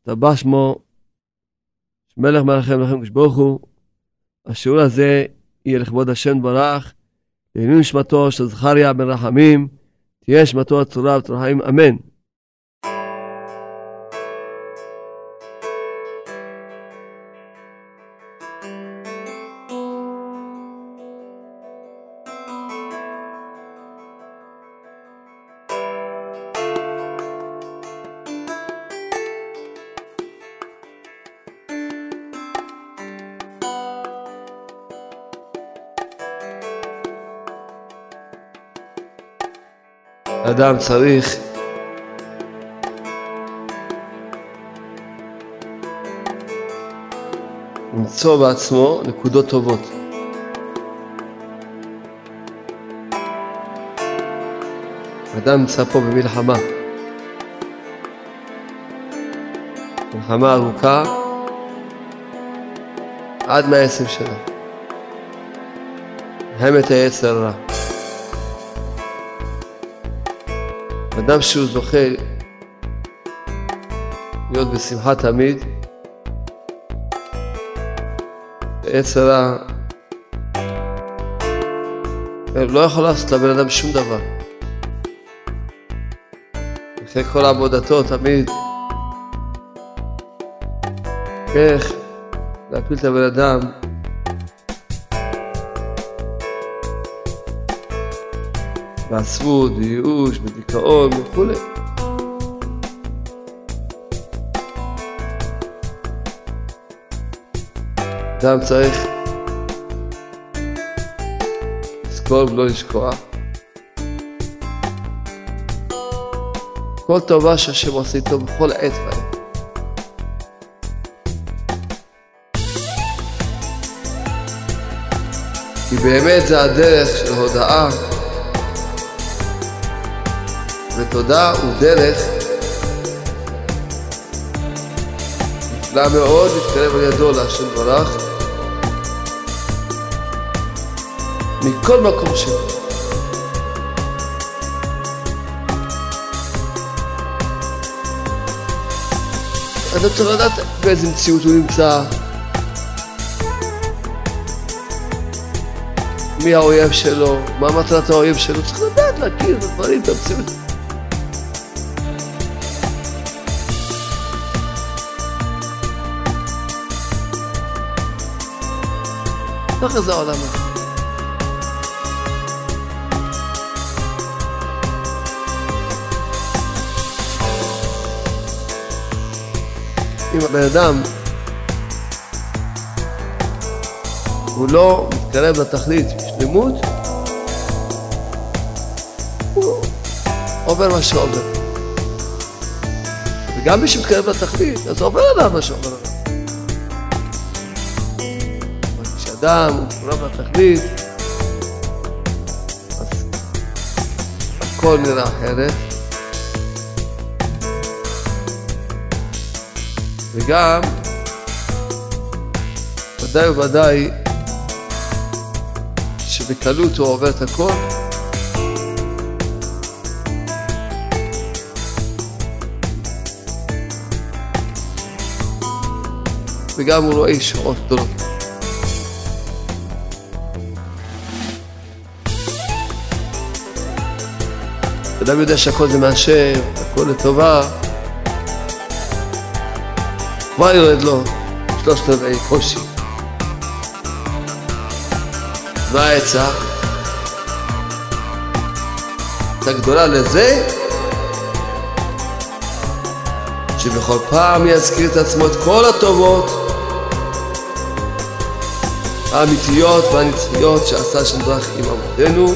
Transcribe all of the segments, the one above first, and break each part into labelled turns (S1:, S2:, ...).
S1: השתבח שמו, מלך מלכי מלכים קדוש ברוך הוא. השיעור הזה יהיה לכבוד השם ברך, לעילוי נשמתו של זכריה בן רחמים, תהיה נשמתו הצורה ותרחמים, אמן. אדם צריך למצוא בעצמו נקודות טובות. אדם נמצא פה במלחמה. מלחמה ארוכה עד 120 שנה. מלחמת היצר רע. אדם שהוא זוכה להיות בשמחה תמיד, עשר ה... לא יכול לעשות לבן אדם שום דבר. אחרי כל עבודתו תמיד, איך להפיל את הבן אדם בעצבות, בייאוש, בדיכאון וכולי. אדם צריך לזכור ולא לשכוח. כל טובה שהשם עושה איתו בכל עת ועת. כי באמת זה הדרך של הודאה ותודה הוא דרך נפלא מאוד להתקרב על ידו להשם ברך מכל מקום שלו. אתה צריך לדעת באיזה מציאות הוא נמצא, מי האויב שלו, מה מטרת האויב שלו, צריך לדעת להכיר את הדברים, את המציאות. ככה זה העולם הזה. אם הבן אדם הוא לא מתקרב לתכלית בשלמות, הוא עובר מה שעובר. וגם מי שמתקרב לתכלית, אז עובר עליו מה שעובר עליו. אדם, הוא קרוב לתכלית, אז הכל נראה אחרת. וגם, ודאי וודאי, שבקלות הוא עובר את הכל. וגם הוא רואה שעות גדולות. אדם יודע שהכל זה מהשם, הכל לטובה, כבר יורד לו שלושת רבעי קושי. מה העצה? עצה גדולה לזה שבכל פעם יזכיר את עצמו את כל הטובות האמיתיות והנצחיות שעשה שם דרך עם אבותינו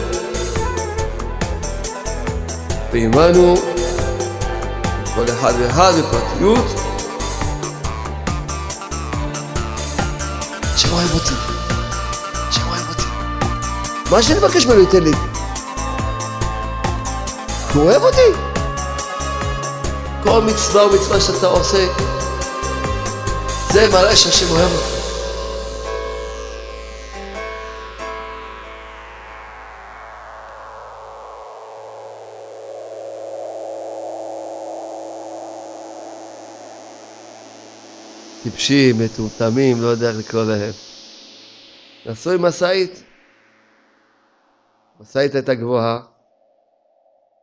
S1: ועמנו, כל אחד ואחד בפרטיות, שאוהב אותי, שאוהב אותי. מה שאני מבקש ממנו ייתן לי. הוא אוהב אותי. כל מצווה ומצווה שאתה עושה, זה מראה שהשם אוהב אותי. טיפשים, מטומטמים, לא יודע איך לקרוא להם. נסעו עם משאית. המשאית הייתה גבוהה,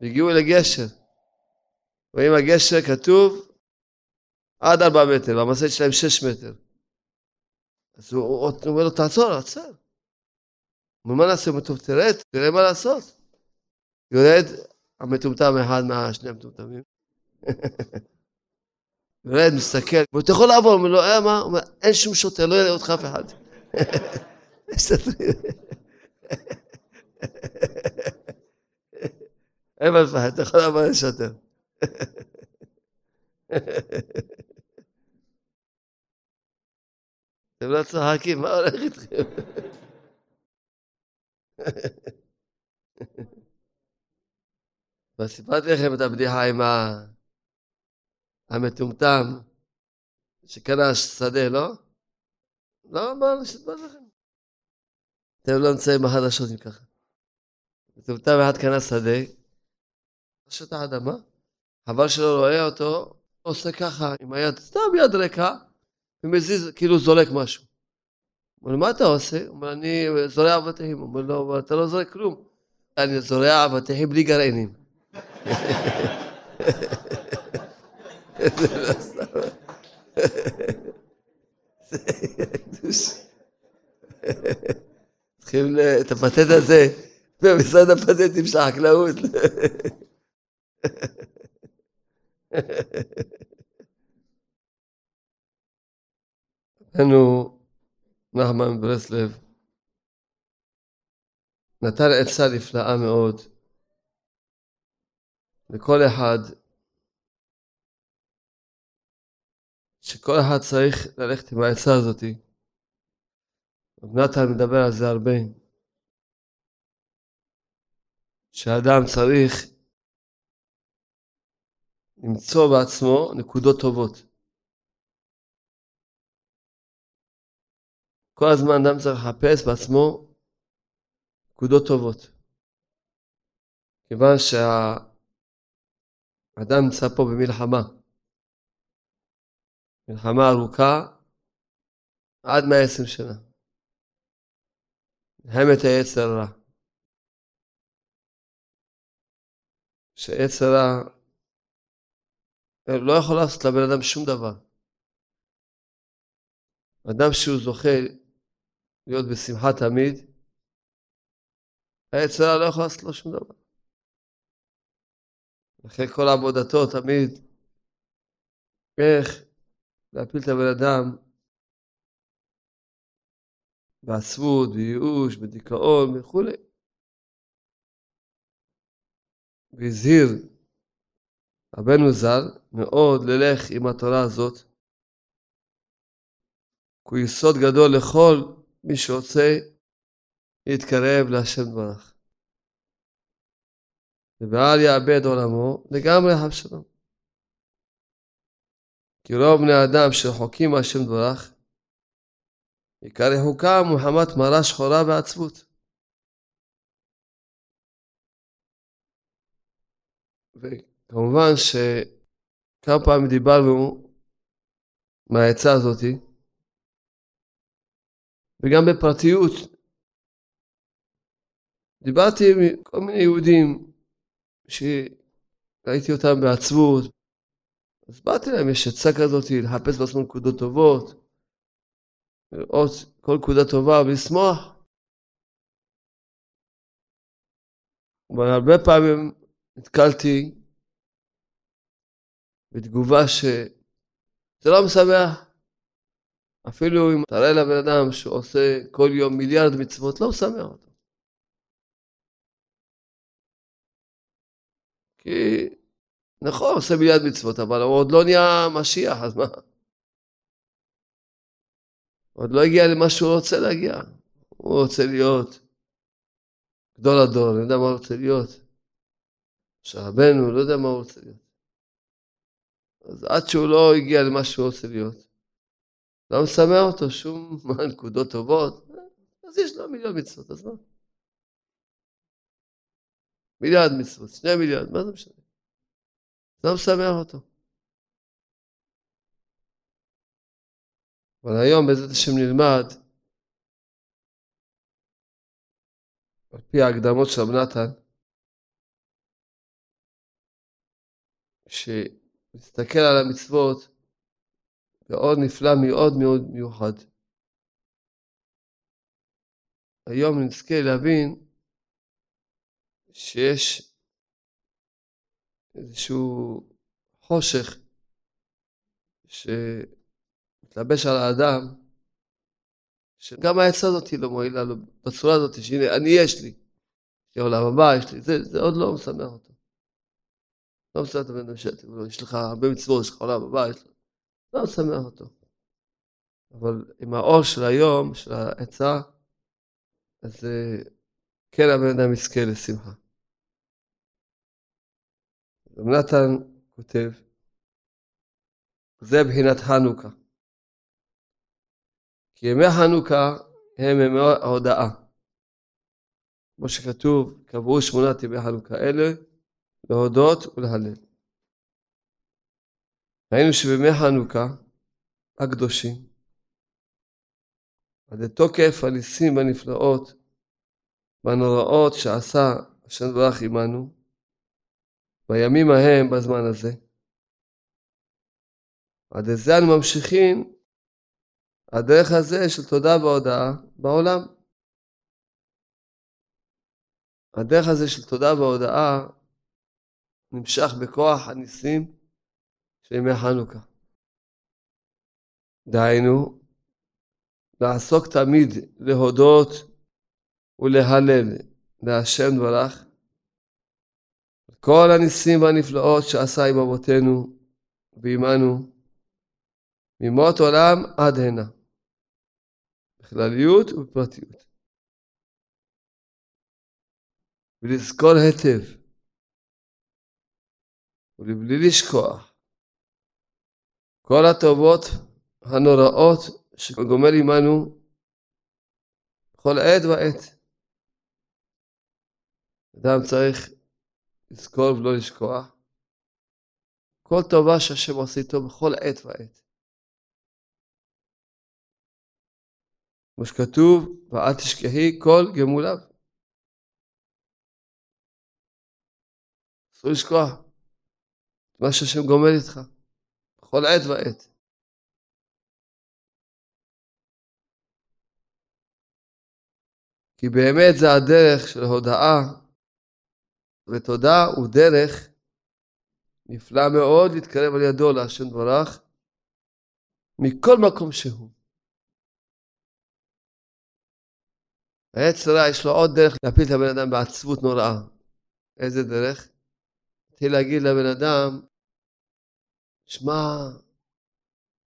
S1: והגיעו לגשר. רואים הגשר כתוב עד ארבע מטר, והמשאית שלהם שש מטר. אז הוא, הוא אומר לו, תעצור, עצר. אומר, מה נעשה? הוא אומר, טוב, תרד, תראה מה לעשות. יורד המטומטם אחד מהשני המטומטמים. יורד, מסתכל, הוא אתה יכול לעבור, אומר לו, אה, מה? הוא אומר, אין שום שוטר, לא יראה אותך אף אחד. אין מה לפחד, אתה יכול לעבור לשוטר. אתם לא צוחקים, מה הולך איתכם? וסיפרתי לכם את הבדיחה עם המטומטם שקנה שדה, לא? לא, מה לכם? אתם לא נמצאים בחדשות אם ככה. מטומטם אחד קנה שדה, שטח אדמה, חבל שלא רואה אותו, עושה ככה עם היד, סתם יד ריקה, ומזיז, כאילו זורק משהו. אומר, מה אתה עושה? הוא אומר, אני זורע אבטיחים. הוא אומר לו, אתה לא זורק כלום. אני זורע אבטיחים בלי גרעינים. צריכים את הפטנט הזה במשרד הפטנטים של החקלאות. רבנו נחמן ברסלב נתן עצה נפלאה מאוד לכל אחד שכל אחד צריך ללכת עם העצה הזאתי. רב נתן מדבר על זה הרבה. שאדם צריך למצוא בעצמו נקודות טובות. כל הזמן אדם צריך לחפש בעצמו נקודות טובות. כיוון שהאדם נמצא פה במלחמה. מלחמה ארוכה עד 120 שנה. מלחמת היצר הרע. שיצר הרע לא יכול לעשות לבן אדם שום דבר. אדם שהוא זוכה להיות בשמחה תמיד, היצרה לא יכול לעשות לו שום דבר. אחרי כל עבודתו תמיד, איך להפיל את הבן אדם בעצבות, בייאוש, בדיכאון וכולי. והזהיר רבנו ז"ל מאוד ללך עם התורה הזאת, כי הוא יסוד גדול לכל מי שרוצה להתקרב להשם דברך. ואל יאבד עולמו לגמרי חב שלום. כי רוב בני אדם שרחוקים מהשם דברך, עיקר רחוקם מחמת מרה שחורה ועצבות. וכמובן שכמה פעמים דיברנו מהעצה הזאתי, וגם בפרטיות. דיברתי עם כל מיני יהודים שראיתי אותם בעצבות, אז באתי להם, יש עצה כזאת, לחפש בעצמו נקודות טובות, לראות כל נקודה טובה ולשמוח. אבל הרבה פעמים נתקלתי בתגובה שזה לא משמח. אפילו אם תראה לבן אדם שעושה כל יום מיליארד מצוות, לא משמח אותו. כי נכון, עושה מיליארד מצוות, אבל הוא עוד לא נהיה משיח, אז מה? עוד לא הגיע למה שהוא רוצה להגיע. הוא רוצה להיות גדול הדור, אני יודע מה הוא רוצה להיות. שרבנו, לא יודע מה הוא רוצה להיות. אז עד שהוא לא הגיע למה שהוא רוצה להיות, לא משמח אותו שום נקודות טובות, אז יש לו מיליון מצוות, אז מה? מיליארד מצוות, שני מיליארד, מה זה משנה? לא משמח אותו. אבל היום בעזרת השם נלמד, על פי ההקדמות של רב נתן, שמסתכל על המצוות מאוד נפלא מאוד מאוד מיוחד. היום נזכה להבין שיש איזשהו חושך שמתלבש על האדם, שגם העצה הזאת לא מועילה לו בצורה הזאת, שהנה, אני יש לי, יש לי עולם הבא, יש לי, זה, זה עוד לא משמח אותו. לא משמח את הבן אדם שאתם, יש לך הרבה מצוות, יש לך עולם הבא, יש לך... לא משמח אותו. אבל עם האור של היום, של העצה, אז אה, כן הבן אדם יזכה לשמחה. רב נתן כותב, זה בחינת חנוכה. כי ימי חנוכה הם ימי ההודעה. כמו שכתוב, קבעו שמונת ימי חנוכה אלה, להודות ולהלל. ראינו שבימי חנוכה הקדושים, עד לתוקף הניסים והנפלאות והנוראות שעשה השם ברך עמנו, בימים ההם בזמן הזה. עד לזה אנו ממשיכים הדרך הזה של תודה והודאה בעולם. הדרך הזה של תודה והודאה נמשך בכוח הניסים של ימי חנוכה. דהיינו, לעסוק תמיד להודות ולהלל להשם דברך כל הניסים והנפלאות שעשה עם אבותינו ועמנו ממות עולם עד הנה, בכלליות ובפרטיות. ולזכור היטב ולבלי לשכוח כל הטובות הנוראות שגומל עמנו בכל עת ועת. אדם צריך לזכור ולא לשכוח כל טובה שהשם עושה איתו בכל עת ועת. כמו שכתוב, ואל תשכחי כל גמוליו. אסור לשכוח מה שהשם גומל איתך. בכל עת ועת. כי באמת זה הדרך של הודאה ותודה הוא דרך נפלא מאוד להתקרב על ידו להשם דברך מכל מקום שהוא. רע יש לו עוד דרך להפיל את הבן אדם בעצבות נוראה. איזה דרך? התחיל להגיד לבן אדם, שמע,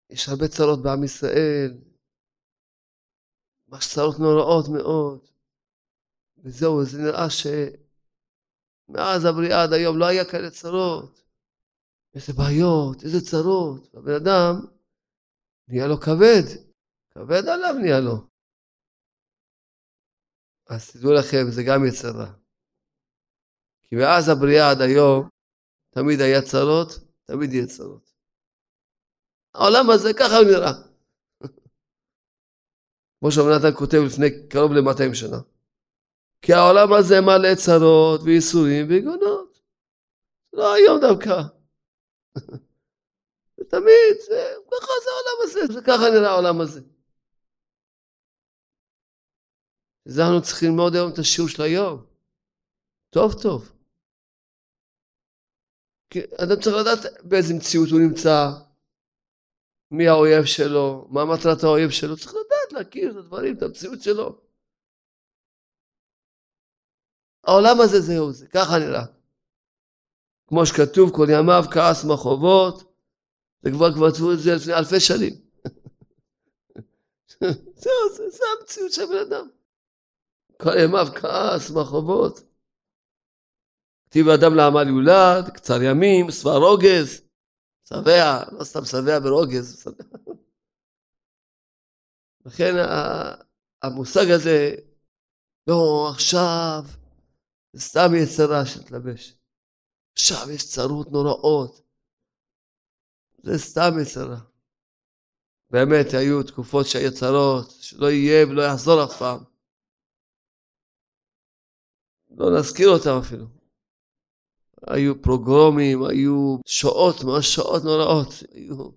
S1: יש הרבה צרות בעם ישראל, ממש צרות נוראות מאוד, וזהו, זה נראה שמאז הבריאה עד היום לא היה כאלה צרות. איזה בעיות, איזה צרות. הבן אדם נהיה לו כבד, כבד עליו נהיה לו. אז תדעו לכם, זה גם יצרה. כי מאז הבריאה עד היום, תמיד היה צרות, תמיד יהיה צרות. העולם הזה ככה הוא נראה. כמו שאבנתן כותב לפני קרוב ל-200 שנה. כי העולם הזה מלא צרות וייסורים ויגונות. לא היום דווקא. תמיד, זה, ככה זה העולם הזה, זה ככה נראה העולם הזה. זה אנחנו צריכים ללמוד היום את השיעור של היום. טוב טוב. כי אדם צריך לדעת באיזה מציאות הוא נמצא, מי האויב שלו, מה מטרת האויב שלו, צריך לדעת, להכיר את הדברים, את המציאות שלו. העולם הזה זהו זה, ככה נראה. כמו שכתוב, כל ימיו כעס מחובות, וכבר כתבו את זה לפני אלפי שנים. זהו, זה, זה המציאות של בן אדם. כל ימיו כעס מחובות. כתיב האדם לעמל יולד, קצר ימים, שבע רוגז. שבע, לא סתם שבע ברוגז. לכן המושג הזה, לא, עכשיו, זה סתם יצרה שתלבש. עכשיו יש צרות נוראות. זה סתם יצרה. באמת היו תקופות שהיו צרות, שלא יהיה ולא יחזור אף פעם. לא נזכיר אותם אפילו. היו פרוגרומים, היו שואות, ממש שואות נוראות, היו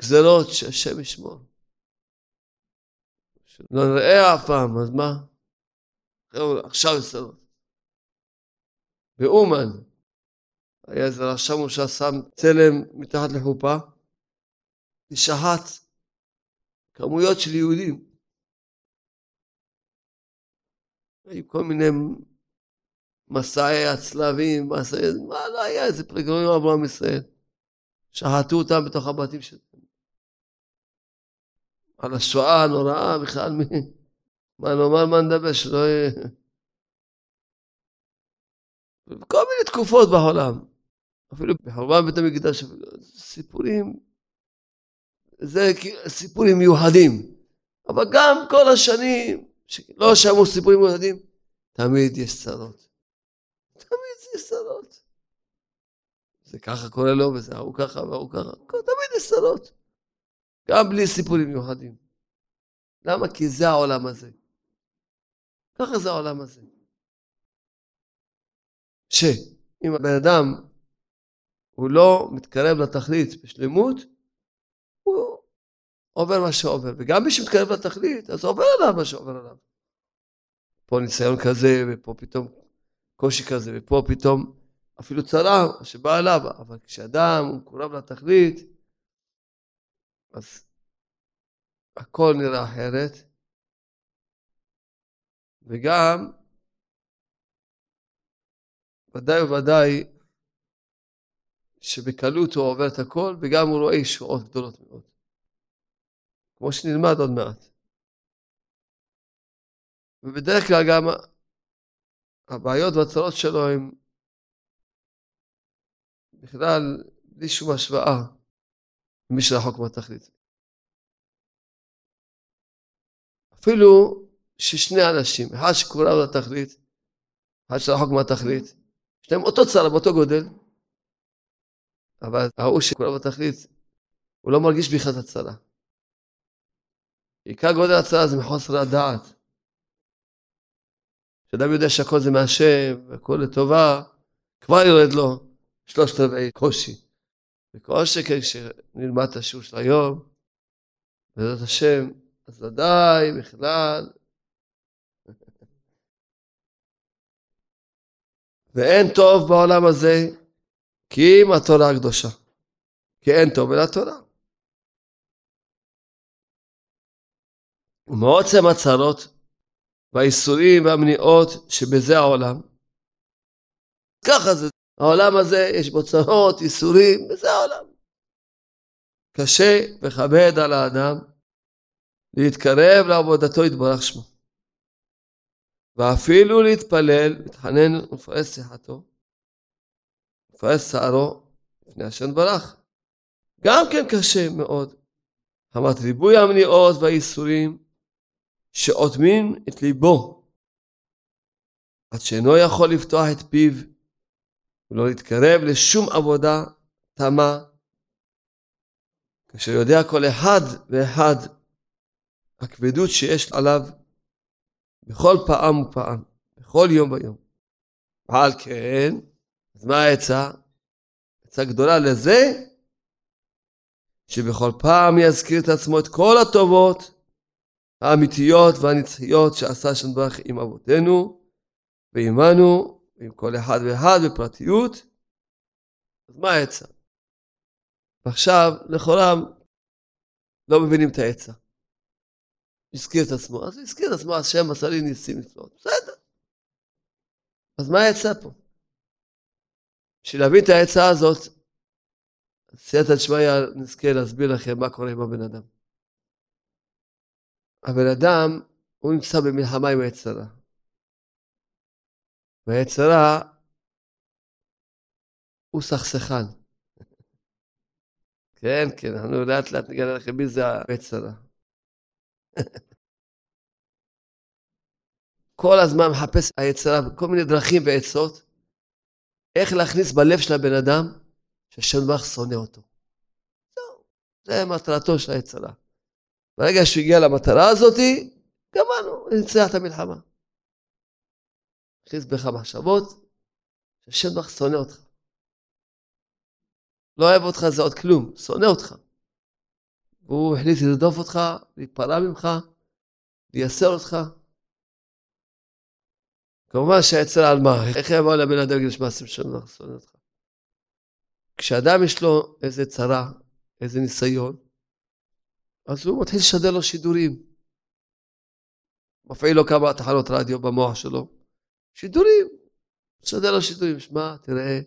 S1: גזרות שהשם ישמור. לא נראה אף פעם, אז מה? עכשיו יסתדרות. באומן היה איזה רשם ששם צלם מתחת לחופה, ושחט כמויות של יהודים. היו כל מיני מסעי הצלבים, מסעי, מה לא היה איזה פרגונים עבור עם ישראל. שחטו אותם בתוך הבתים שלהם. על השואה הנוראה בכלל, מי... מה נאמר, מה נדבר, שלא יהיה... כל מיני תקופות בעולם. אפילו בחורבן בית המקדש, סיפורים, זה סיפורים מיוחדים. אבל גם כל השנים, שלא שמעו סיפורים מיוחדים, תמיד יש צרות. תמיד יש צרות. זה ככה קורה לו, וזה ההוא ככה וההוא ככה, תמיד יש צרות. גם בלי סיפורים מיוחדים. למה? כי זה העולם הזה. ככה זה העולם הזה. שאם הבן אדם הוא לא מתקרב לתכלית בשלמות, הוא עובר מה שעובר. וגם מי שמתקרב לתכלית, אז עובר עליו מה שעובר עליו. פה ניסיון כזה, ופה פתאום קושי כזה, ופה פתאום אפילו צרה שבאה עליו. אבל כשאדם הוא מקורב לתכלית, אז הכל נראה אחרת. וגם, ודאי וודאי, שבקלות הוא עובר את הכל, וגם הוא רואה ישועות גדולות מאוד. כמו שנלמד עוד מעט. ובדרך כלל גם הבעיות והצרות שלו הם בכלל בלי שום השוואה למי שרחוק מהתכלית. אפילו ששני אנשים, אחד שקורב לתכלית, אחד שרחוק מהתכלית, יש להם אותו צרה באותו גודל, אבל ההוא שכולם בתכלית, הוא לא מרגיש בכלל את הצרה. עיקר גודל הצרה זה מחוסר הדעת. כשאדם יודע שהכל זה מהשם, והכל לטובה, כבר יורד לו שלושת רבעי קושי. וכל שכן כשנלמד את השיעור של היום, בעזרת השם, אז ודאי בכלל. ואין טוב בעולם הזה כי אם התורה הקדושה. כי אין טוב אלא תורה. ומעוצם הצרות והאיסורים והמניעות שבזה העולם. ככה זה. העולם הזה יש בו צרות, איסורים, וזה העולם. קשה וכבד על האדם להתקרב לעבודתו יתברך שמו. ואפילו להתפלל, להתחנן ולפרש שיחתו, מפרש שערו לפני השם ברך. גם כן קשה מאוד. אמרת ריבוי המניעות והאיסורים שאוטמים את ליבו עד שאינו יכול לפתוח את פיו ולא להתקרב לשום עבודה תמה כאשר יודע כל אחד ואחד הכבדות שיש עליו בכל פעם ופעם, בכל יום ויום. ועל כן, אז מה העצה? עצה גדולה לזה, שבכל פעם יזכיר את עצמו את כל הטובות האמיתיות והנצחיות שעשה שם ברך עם אבותינו ועמנו ועם כל אחד ואחד בפרטיות. אז מה העצה? ועכשיו, לכאורה, לא מבינים את העצה. הזכיר את עצמו, אז הוא הזכיר את עצמו, השם עשה לי ניסים נפלאות. בסדר. אז מה העצה פה? בשביל להבין את העצה הזאת, סייעתא דשמיא נזכה להסביר לכם מה קורה עם הבן אדם. הבן אדם, הוא נמצא במלחמה עם היצרה. והיצרה הוא סכסכן. כן, כן, אנחנו לאט לאט נגלה לכם מי זה היצרה. כל הזמן מחפש היצרה בכל מיני דרכים ועצות איך להכניס בלב של הבן אדם ברך שונא אותו. זהו, זה מטרתו של היצרה. ברגע שהוא הגיע למטרה הזאתי, גמרנו, ניצח את המלחמה. הכניס בך מחשבות, שהשם בך שונא אותך. לא אוהב אותך זה עוד כלום, שונא אותך. והוא החליט לרדוף אותך, להיפרע ממך, לייסר אותך. כמובן שהיצר על מה? איך יבוא לבן אדם שמע השם שלום שונא אותך? כשאדם יש לו איזה צרה, איזה ניסיון, אז הוא מתחיל לשדר לו שידורים. מפעיל לו כמה תחנות רדיו במוח שלו. שידורים. משדר לו שידורים. שמע, תראה,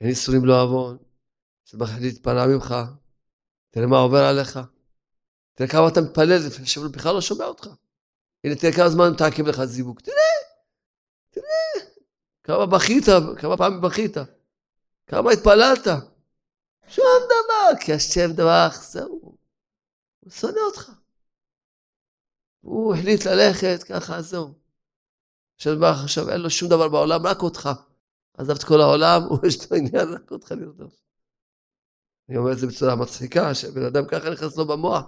S1: אין איסורים לא עוון. זה מחליט להתפרע ממך. תראה מה עובר עליך. תראה כמה אתה מתפלל לפני שהוא בכלל לא שומע אותך. הנה, תראה כמה זמן מתעכב לך זיווג. תראה, תראה. כמה בכית, כמה פעמים בכית. כמה התפללת. שום דבר, כי השם דבר, זהו. הוא שונא אותך. הוא החליט ללכת, ככה זהו. עכשיו בא עכשיו אין לו שום דבר בעולם, רק אותך. עזב את כל העולם, הוא יש לו עניין רק אותך לרדוף. אני אומר את זה בצורה מצחיקה, שבן אדם ככה נכנס לו במוח.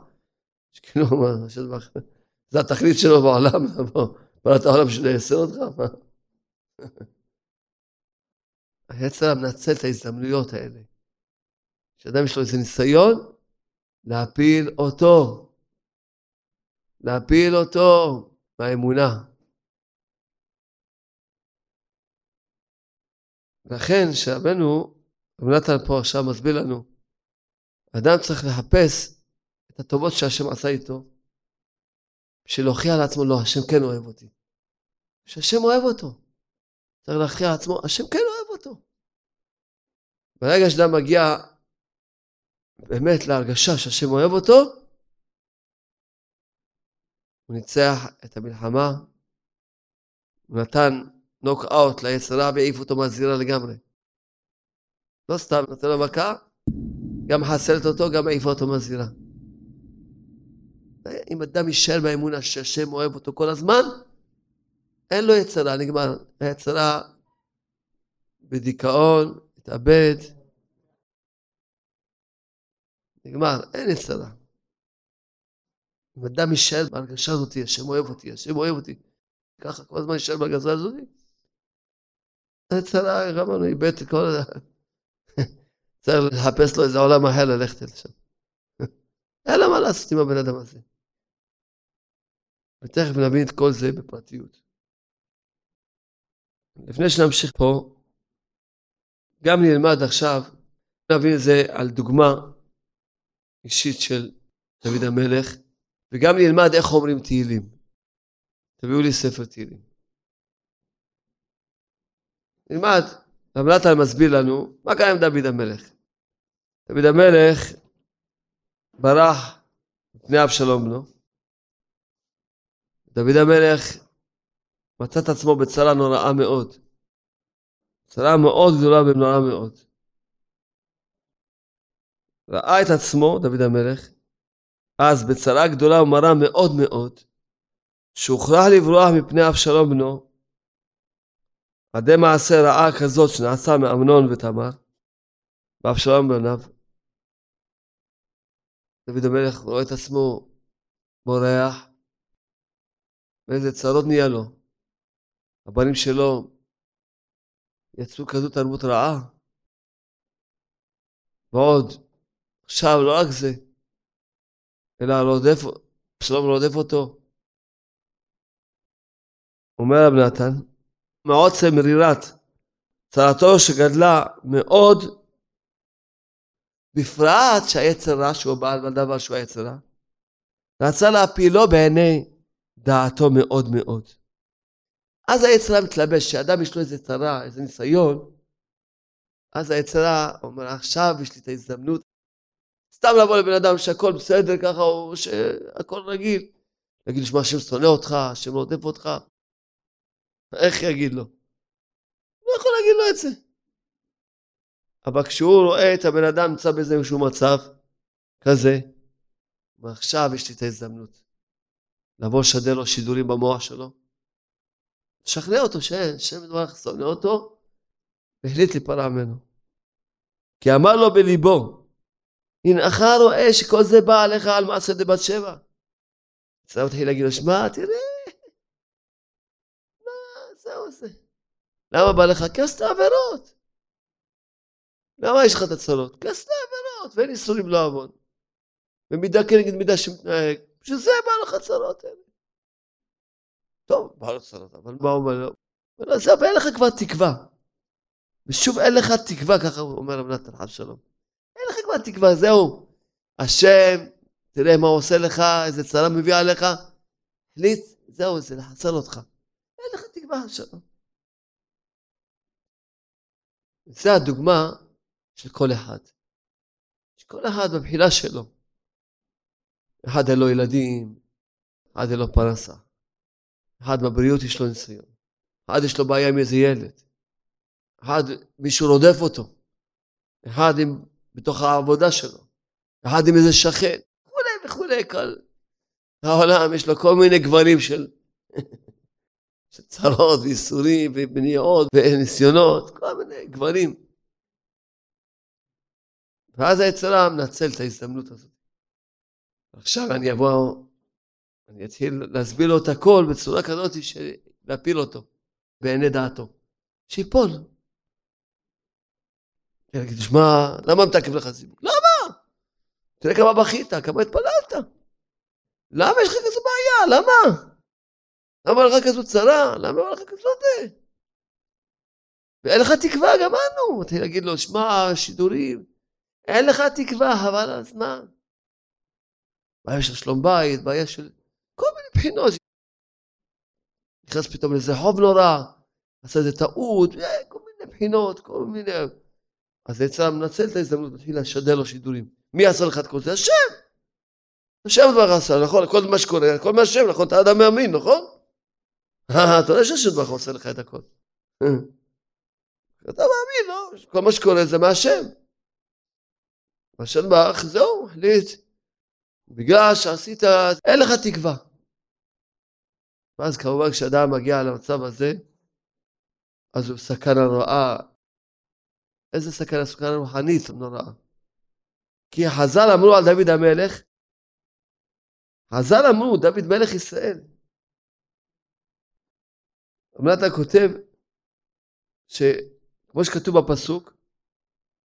S1: שכאילו, מה, זה התכלית שלו בעולם, מה אתה העולם בשביל לייסר אותך? מה? היצר מנצל את ההזדמנויות האלה. כשאדם יש לו איזה ניסיון, להפיל אותו. להפיל אותו מהאמונה. לכן, שרבנו, רב נתן פה עכשיו מסביר לנו, אדם צריך לחפש את הטובות שהשם עשה איתו, בשביל להוכיח לעצמו, לא, השם כן אוהב אותי. שהשם אוהב אותו. צריך להכריע לעצמו, השם כן אוהב אותו. ברגע שאדם מגיע באמת להרגשה שהשם אוהב אותו, הוא ניצח את המלחמה, הוא נתן נוק אאוט ליצרה והעיף אותו מהזירה לגמרי. לא סתם נתן לו מכה, גם חסלת אותו, גם העיפה אותו מהזירה. אם אדם יישאר באמונה שהשם אוהב אותו כל הזמן, אין לו יצרה, נגמר. היצרה בדיכאון, התאבד, נגמר, אין יצרה. אם אדם יישאר בהרגשה הזאת, השם אוהב אותי, השם אוהב אותי, ככה כל הזמן יישאר בהרגשה הזאת, היצרה, אמרנו, איבד את כל... צריך לחפש לו איזה עולם אחר ללכת לשם. אין לו מה לעשות עם הבן אדם הזה. ותכף נבין את כל זה בפרטיות. לפני שנמשיך פה, גם נלמד עכשיו, נבין את זה על דוגמה אישית של דוד המלך, וגם נלמד איך אומרים תהילים. תביאו לי ספר תהילים. נלמד, רב נתן מסביר לנו מה קרה עם דוד המלך. דוד המלך ברח מפני אבשלום בנו. דוד המלך מצא את עצמו בצרה נוראה מאוד. צרה מאוד גדולה ונוראה מאוד. ראה את עצמו, דוד המלך, אז בצרה גדולה ומרה מאוד מאוד, שהוכרח לברוח מפני אבשלום בנו, עדי מעשה רעה כזאת שנעשה מאמנון ותמר, ואבשלום בניו. דוד המלך רואה את עצמו בורח, ואיזה צרות נהיה לו. הבנים שלו יצאו כזו תרבות רעה. ועוד, עכשיו לא רק זה, אלא רודף, שלום רודף אותו. אומר רב נתן, מעוצם מרירת צרתו שגדלה מאוד, בפרט שהיצר רע שהוא בעל דבר שהוא היצר רע, רצה להפילו בעיני דעתו מאוד מאוד. אז היצרה מתלבש, כשאדם יש לו איזה צרה, איזה ניסיון, אז היצרה אומר, עכשיו יש לי את ההזדמנות סתם לבוא לבן אדם שהכל בסדר ככה, או שהכל רגיל. להגיד לו, השם שונא אותך, השם לא עוטף אותך. איך יגיד לו? לא יכול להגיד לו את זה. אבל כשהוא רואה את הבן אדם נמצא באיזשהו מצב כזה, ועכשיו יש לי את ההזדמנות לבוא לשדר לו שידורים במוח שלו, לשכנע אותו שאין, שם דברך שונא אותו, והחליט להיפרע ממנו. כי אמר לו בליבו, הנך רואה שכל זה בא עליך על מעשה דבת שבע. אז מתחיל להגיד לו, שמע, תראה, מה, זהו זה. למה בא לך? כי עשת עבירות. למה יש לך את הצרות? כי עשת עבירות, ואין איסורים לא עוון. ומידה כנגד מידה שמתנהג. בשביל זה בא לך צרות האלה. טוב, בא לך צרות, אבל מה אומר לו? אומר לו, זהו, אין לך כבר תקווה. ושוב אין לך תקווה, ככה אומר רב נתן חב שלום. אין לך כבר תקווה, זהו. השם, תראה מה הוא עושה לך, איזה צרה מביא עליך. החליט, זהו, זה לחסל אותך. אין לך תקווה, שלום. זה הדוגמה של כל אחד. שכל אחד בבחינה שלו. אחד אין לו ילדים, אחד אין לו פרנסה. אחד בבריאות יש לו ניסיון. אחד יש לו בעיה עם איזה ילד. אחד, מישהו רודף אותו. אחד עם, בתוך העבודה שלו. אחד עם איזה שכן. וכולי וכולי. כל העולם יש לו כל מיני גוונים של, של צרות ואיסורים ומניעות וניסיונות. כל מיני גוונים. ואז היצרה מנצל את ההזדמנות הזאת. עכשיו אני אבוא, אני אתחיל להסביר לו את הכל בצורה כזאת להפיל אותו בעיני דעתו. שיפול. יגיד, שמע, למה מתעכב לך סיבוב? למה? תראה כמה בכית, כמה התפללת. למה יש לך כזו בעיה? למה? למה לך כזו צרה? למה לך כזאת? ואין לך תקווה, גמרנו. תתחיל להגיד לו, שמע, שידורים, אין לך תקווה, חבל על הזמן. בעיה של שלום בית, בעיה של כל מיני בחינות. נכנס פתאום לאיזה חוב נורא, עשה איזה טעות, אה, כל מיני בחינות, כל מיני... אז יצא מנצל את ההזדמנות, מתחיל לשדר לו שידורים. מי עשה לך את כל זה? השם! השם דבר עשה, נכון? כל מה שקורה, הכל מהשם, נכון? אתה אדם מאמין, נכון? אתה יודע שהשם דבר עושה לך את הכל. אתה מאמין, לא? כל מה שקורה זה מהשם. השם ברך, זהו, החליט. בגלל שעשית, אין לך תקווה. ואז כמובן כשאדם מגיע למצב הזה, אז הוא סכנה נוראה. איזה סכנה? סכנה רוחנית נוראה. כי חז"ל אמרו על דוד המלך, חז"ל אמרו, דוד מלך ישראל. אמרת כותב, שכמו שכתוב בפסוק,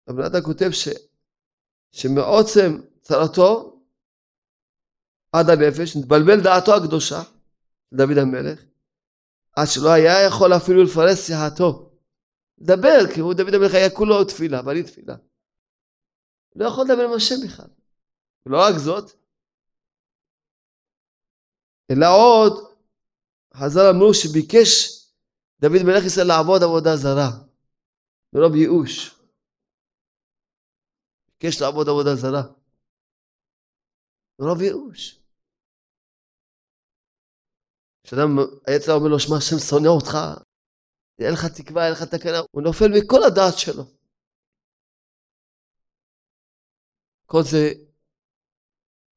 S1: אמרת כותב ש, שמעוצם צרתו עד הנפש, נתבלבל דעתו הקדושה, דוד המלך, עד שלא היה יכול אפילו לפרס שיחתו. לדבר, כי הוא דוד המלך היה כולו תפילה, ואני תפילה. לא יכול לדבר עם השם בכלל. ולא רק זאת, אלא עוד, חז"ל אמרו שביקש דוד מלך ישראל לעבוד עבודה זרה, מרוב ייאוש. ביקש לעבוד עבודה זרה. מרוב ייאוש. כשאדם, היצר אומר לו, שמע, השם שונא אותך, אין לך תקווה, אין לך תקנה, הוא נופל מכל הדעת שלו. כל זה,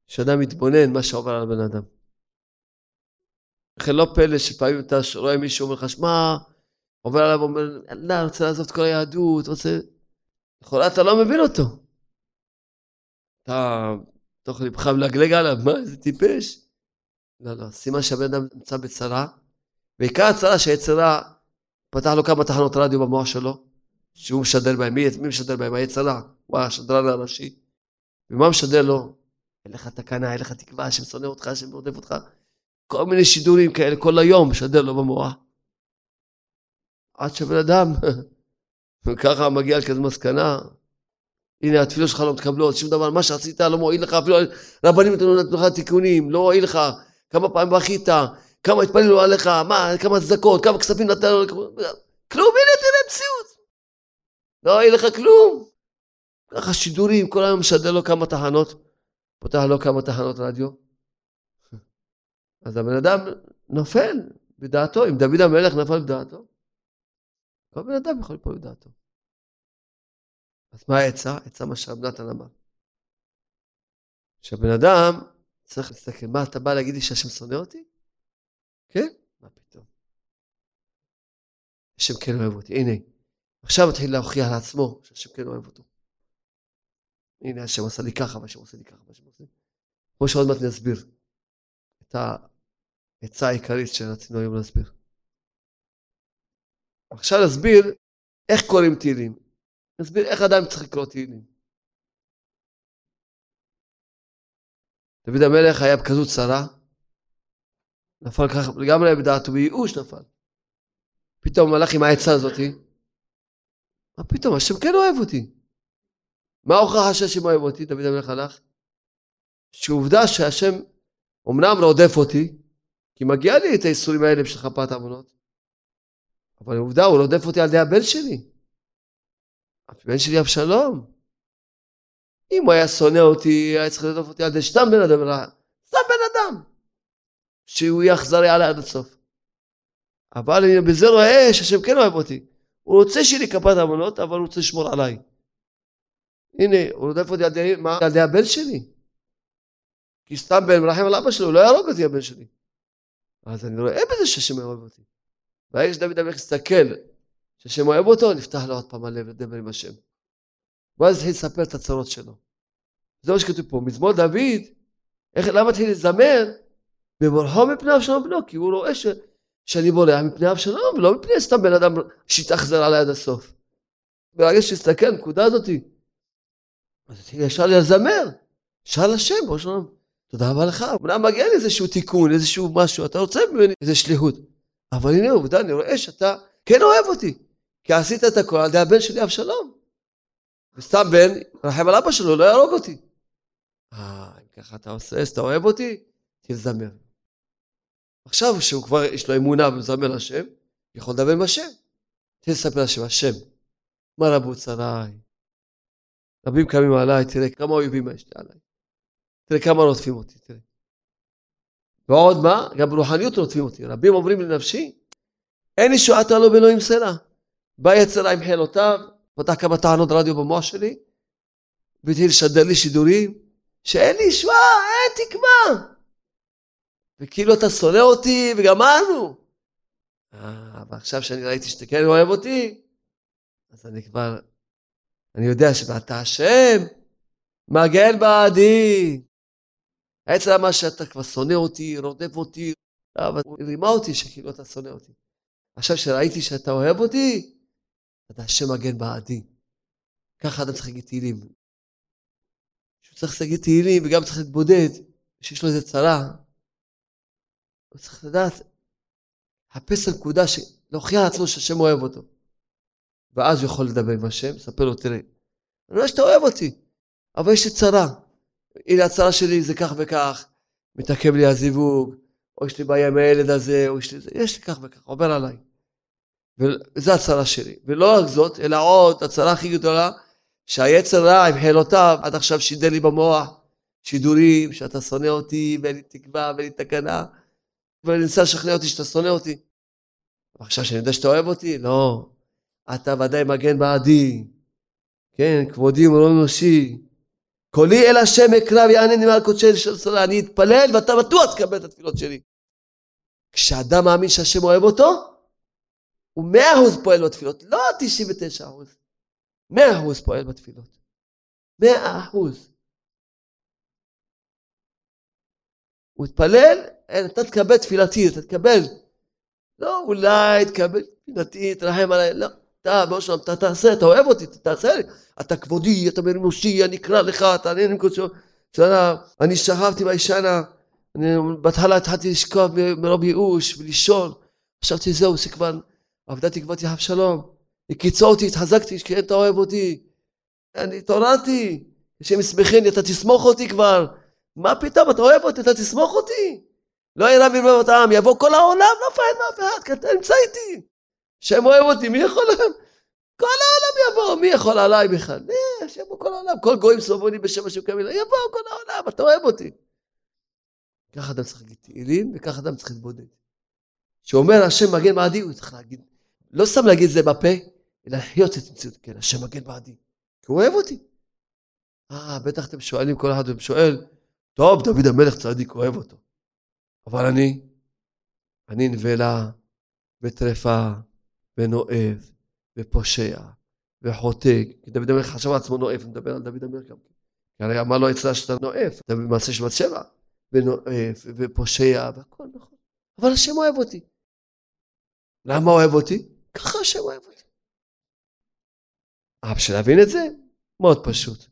S1: שאדם מתבונן מה שעובר על הבן אדם. לכן לא פלא שפעמים אתה רואה מישהו אומר לך, שמע, עובר עליו ואומר, יאללה, רוצה לעזוב את כל היהדות, רוצה... לכאורה אתה לא מבין אותו. אתה, תוך לבך מלגלג עליו, מה, איזה טיפש. לא, לא, סימן שהבן אדם נמצא בצרה, ועיקר הצרה שהיצרה פתח לו כמה תחנות רדיו במוח שלו, שהוא משדר בהם, מי, מי משדר בהם? היצרה, הוא השדרן הראשי. ומה משדר לו? אין לך תקנה, אין לך תקווה, השם שונא אותך, השם רודף אותך. כל מיני שידורים כאלה, כל היום משדר לו במוח. עד שבן אדם, וככה מגיע לכזו מסקנה, הנה התפילות שלך לא מתקבלות, שום דבר, מה שעשית לא מועיל לך, אפילו רבנים נתנו לך תיקונים, לא מועיל לך, כמה פעמים בכית, כמה התפללו עליך, מה, כמה צדקות, כמה כספים נתנו, כלום, הנה תראה מציאות. לא יהיה לך כלום. ככה שידורים, כל היום משדר לו כמה תחנות, פותח לו כמה תחנות רדיו. אז הבן אדם נופל בדעתו, אם דוד המלך נפל בדעתו, כל בן אדם יכול ליפול בדעתו. אז מה העצה? העצה מה שרב נתן אמר. שהבן אדם צריך להסתכל, מה, אתה בא להגיד לי שהשם שונא אותי? כן? מה פתאום? השם כן אוהב אותי, הנה. עכשיו מתחיל להוכיח לעצמו שהשם כן אוהב אותו. הנה השם עשה לי ככה, והשם עושה לי ככה, והשם עושה לי. כמו שעוד מעט נסביר את העצה העיקרית שרצינו היום להסביר. עכשיו נסביר איך קוראים תהילים. נסביר איך אדם צריך לקרוא תהילים. דוד המלך היה בכזאת צרה, נפל ככה לגמרי בדעתו, בייאוש נפל. פתאום הלך עם העצה הזאתי, מה פתאום, השם כן אוהב אותי. מה ההוכחה שהשם אוהב אותי, דוד המלך הלך? שעובדה שהשם אמנם רודף אותי, כי מגיע לי את האיסורים האלה בשביל חפת עוונות, אבל עובדה, הוא רודף אותי על ידי הבן שלי. הבן שלי אבשלום. אם הוא היה שונא אותי, היה צריך לרדוף אותי על ידי סתם בן אדם רע. סתם בן אדם. שהוא יהיה אכזרי עליי עד הסוף. אבל אני בזה רואה שהשם כן אוהב אותי. הוא רוצה שיהיה לי כפת עוונות, אבל הוא רוצה לשמור עליי. הנה, הוא רודף אותי על ידי, מה? על ידי הבן שלי. כי סתם בן מרחם על אבא שלו, הוא לא יהרוג אותי הבן שלי. אז אני רואה בזה שהשם אוהב אותי. ברגע שדוד המלך הסתכל שהשם אוהב אותו, נפתח לו עוד פעם הלב לדבר עם השם. ואז התחיל לספר את הצרות שלו. זה מה שכתוב פה. מזמור דוד, איך, למה התחיל לזמר? במורכו מפני אבשלום בנו, כי הוא רואה ש, שאני בורח מפני אבשלום, ולא מפני סתם בן אדם שהתאכזר עליי עד הסוף. ברגע שהסתכל, הנקודה הזאתי, אז התחיל ישר לזמר, שאל השם, בוא שלום, תודה רבה לך, אמנם מגיע לי איזשהו תיקון, איזשהו משהו, אתה רוצה ממני איזה שליחות. אבל הנה עובדה, אני רואה שאתה כן אוהב אותי, כי עשית את הכל על ידי הבן שלי אבשלום. וסתם בן, רחם על אבא שלו, לא יהרוג אותי. אה, ככה אתה עושה, אז אתה אוהב אותי, תזמר. עכשיו שהוא כבר יש לו אמונה ומזמר לשם, יכול לדבר עם השם. תן לספר לשם, השם, מה רבו צריי? רבים קמים עליי, תראה כמה אויבים יש לי עליי. תראה כמה רודפים אותי, תראה. ועוד מה? גם ברוחניות רודפים אותי. רבים אומרים לנפשי, אין ישועתה לו באלוהים סלע. בא יצר עם חילותיו, פתח כמה טענות רדיו במוח שלי, והתחיל לשדר לי שידורים, שאין לי ישועה, אין תקווה. וכאילו אתה שונא אותי, וגמרנו. אה, ועכשיו שאני ראיתי שאתה כן אוהב אותי, אז אני כבר, אני יודע שאתה השם, מגן בעדי. העצם מה שאתה כבר שונא אותי, רודף אותי, אבל הוא רימה אותי שכאילו אתה שונא אותי. עכשיו שראיתי שאתה אוהב אותי, אתה השם מגן בעדי. ככה אדם צריך להגיד תהילים. שהוא צריך להגיד תהילים וגם צריך להתבודד, שיש לו איזה צרה. הוא צריך לדעת, לחפש הנקודה, להוכיח לעצמו שהשם אוהב אותו. ואז הוא יכול לדבר עם השם, לספר לו, תראה, אני יודע שאתה אוהב אותי, אבל יש לי צרה. הנה הצרה שלי זה כך וכך, מתעכב לי הזיווג, או יש לי בעיה עם הילד הזה, או יש לי זה, יש לי כך וכך, עובר עליי. וזו הצרה שלי. ולא רק זאת, אלא עוד, הצרה הכי גדולה, שהיצר רע עם חילותיו עד עכשיו שידר לי במוח שידורים, שאתה שונא אותי, ואין לי תקווה, ואין לי תקנה, וניסה לשכנע אותי שאתה שונא אותי. ועכשיו שאני יודע שאתה אוהב אותי, לא. אתה ודאי מגן בעדי. כן, כבודי ומרום אנושי. קולי אל השם אקרא ויענני מעל קודשי שרה. אני אתפלל ואתה בטוח תקבל את התפילות שלי. כשאדם מאמין שהשם אוהב אותו, הוא מאה אחוז פועל בתפילות, לא תשעים ותשע אחוז. מאה אחוז פועל בתפילות. מאה אחוז. הוא התפלל, אתה תקבל תפילתי, אתה תקבל. לא, אולי תקבל תפילתי, תרחם עליי, לא. אתה, באושר, אתה תעשה, אתה אוהב אותי, אתה תעשה לי. אתה כבודי, אתה מרנושי, אני אקרא לך, אתה נהנה עם קודשו. אני שכבתי בישנה, בהתחלה התחלתי לשכב מרוב ייאוש ולישון. חשבתי, זהו, זה כבר... עבדה תקוותי אבשלום. הקיצו אותי, התחזקתי, כי אתה אוהב אותי. אני התעוררתי, השם ישמחני, אתה תסמוך אותי כבר. מה פתאום, אתה אוהב אותי, אתה תסמוך אותי. לא יראה מרבב העם, יבוא כל העולם, לא מפחד מאף אחד, כי אתה נמצא איתי. השם אוהב אותי, מי יכול... כל העולם יבוא, מי יכול עליי בכלל? אה, השם הוא כל העולם, כל גויים סובבוני בשם השם כמילה, יבוא כל העולם, אתה אוהב אותי. ככה אדם צריך להגיד תהילים, וככה אדם צריך להתבודד. שאומר השם מגן בעדי, הוא צריך להגיד, לא סתם להגיד את זה בפה, אלא לחיות את המציאות. כן, השם מגן בעדי. כי הוא אוהב אותי. אה, בטח אתם שואלים, כל אחד שואל, טוב, דוד המלך צדיק, אוהב אותו. אבל אני, אני נבלה וטרפה ונואב ופושע וחוטא. כי דוד המלך חשב על עצמו נואב, מדבר על דוד המלך גם כן. הרי אמר לו אצלה שאתה נואף, אתה במעשה של בת שבע, ונואף ופושע והכל נכון. אבל השם אוהב אותי. למה אוהב אותי? ככה השם אוהב אותי. אבל בשביל להבין את זה, מאוד פשוט.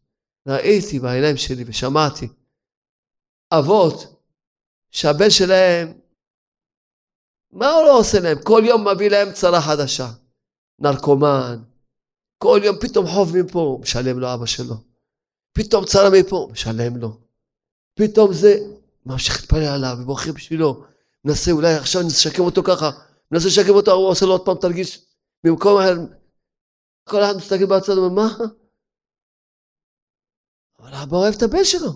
S1: ראיתי בעיניים שלי ושמעתי אבות שהבן שלהם, מה הוא לא עושה להם? כל יום מביא להם צרה חדשה. נרקומן, כל יום פתאום חוב מפה, משלם לו אבא שלו. פתאום צרה מפה, משלם לו. פתאום זה, ממשיך להתפלל עליו ובוחר בשבילו. מנסה אולי עכשיו נשקם אותו ככה, מנסה לשקם אותו, הוא עושה לו עוד פעם תרגיש במקום אחר. כל אחד מסתכל בצד ואומר, מה? אבל אבא אוהב את הבן שלו.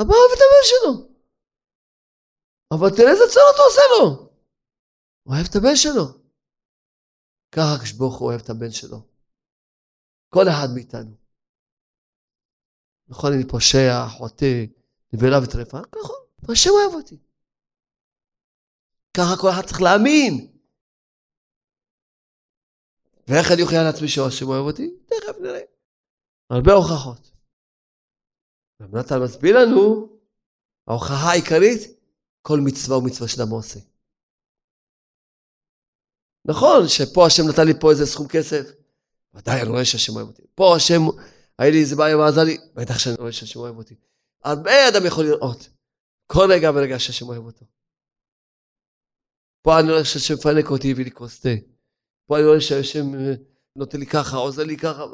S1: אבא אוהב את הבן שלו. אבל תראה איזה צרות הוא עושה לו. הוא אוהב את הבן שלו. ככה הקדוש הוא אוהב את הבן שלו. כל אחד מאיתנו. נכון, אני פושע, חוטא, נבלה וטרפה, ככה, השם אוהב אותי. ככה כל אחד צריך להאמין. ואיך אני אוכל לעצמי שהשם אוהב אותי? תכף נראה. הרבה הוכחות. רב נתן מסביר לנו, ההוכחה העיקרית, כל מצווה ומצווה שאדם עושה. נכון שפה השם נתן לי פה איזה סכום כסף, ודאי אני רואה שהשם אוהב אותי. פה השם, היה לי איזה בעיה ועזר לי, בטח שאני רואה שהשם אוהב אותי. הרבה אדם יכול לראות, כל רגע ורגע שהשם אוהב אותו. פה אני רואה שהשם מפנק אותי הביא לי כוס תה. פה אני רואה שהשם אה, נותן לי ככה, עוזר לי ככה.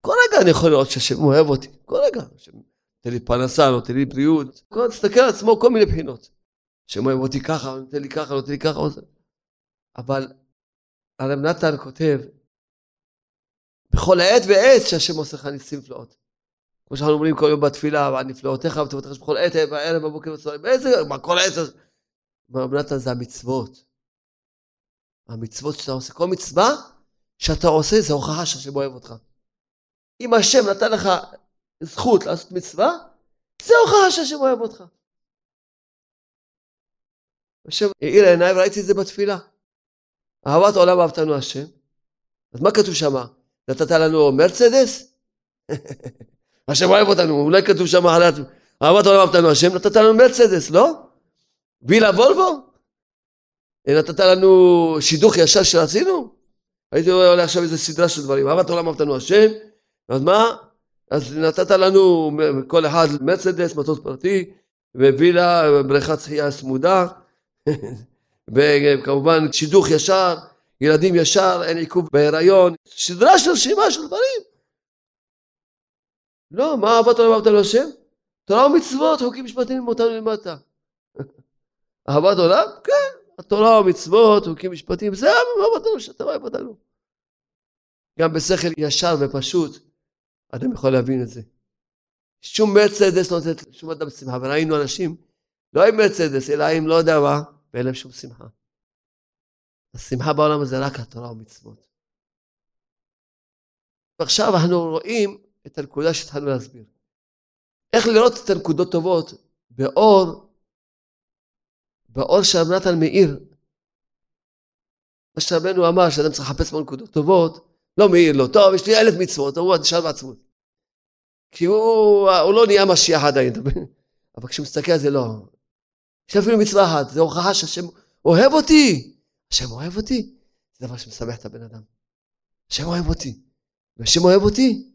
S1: כל רגע אני יכול לראות שהשם אוהב אותי, כל רגע. השם נותן לי פרנסה, נותן לי בריאות. כל, תסתכל על עצמו כל מיני בחינות. השם אוהב אותי ככה, נותן לי ככה, נותן לי ככה, עוזר. אבל הרב נתן כותב, בכל עת ועת שהשם עושה לך ניסים פלאות. כמו שאנחנו אומרים כל יום בתפילה, ועל נפלאותיך וטובתך בכל עת, בערב, בבוקר ובצהריים, באיזה, מה כל עת? הרב נתן זה המצוות. המצוות שאתה עושה, כל מצווה שאתה עושה זה הוכחה שהשם אוהב אותך. אם השם נתן לך זכות לעשות מצווה, זה הוכחה שהשם אוהב אותך. השם האיר עיניי וראיתי את זה בתפילה. אהבת עולם אהבתנו השם. אז מה כתוב שם? נתת לנו מרצדס? השם אוהב אותנו, אולי כתוב שם אהבת עולם אהבתנו השם, נתת לנו מרצדס, לא? וילה וולבו? נתת לנו שידוך ישר שרצינו? הייתי רואה עכשיו איזה סדרה של דברים, אהבת עולם אהבתנו השם, אז מה? אז נתת לנו כל אחד מרצדס, מטוס פרטי, ווילה, בריכת שחייה צמודה, וכמובן שידוך ישר, ילדים ישר, אין עיכוב בהיריון, סדרה של רשימה של דברים. לא, מה אהבת עולם אהבת להשם? תורה ומצוות, חוקים משפטיים אותנו למטה. אהבת עולם? כן, התורה ומצוות, חוקים משפטיים, זה אהבת עולם שאתה אוהב אותנו. גם בשכל ישר ופשוט, אדם יכול להבין את זה. שום מרצדס לא נותנת שום אדם שמחה, וראינו אנשים, לא עם מרצדס, אלא עם לא יודע מה, ואין להם שום שמחה. השמחה בעולם הזה רק התורה ומצוות. ועכשיו אנחנו רואים את הנקודה שהתחלנו להסביר. איך לראות את הנקודות טובות באור, באור שרב נתן מאיר. מה שרבנו אמר, שאדם צריך לחפש בנקודות טובות, לא מאיר לו, טוב, יש לי אלף מצוות, הוא נשאר בעצמות. כי הוא, הוא לא נהיה משיח עדיין, אבל כשהוא מסתכל על זה, לא. יש אפילו מצווה אחת, זו הוכחה שהשם אוהב אותי. השם אוהב אותי, זה דבר שמשמח את הבן אדם. השם אוהב אותי. והשם אוהב אותי,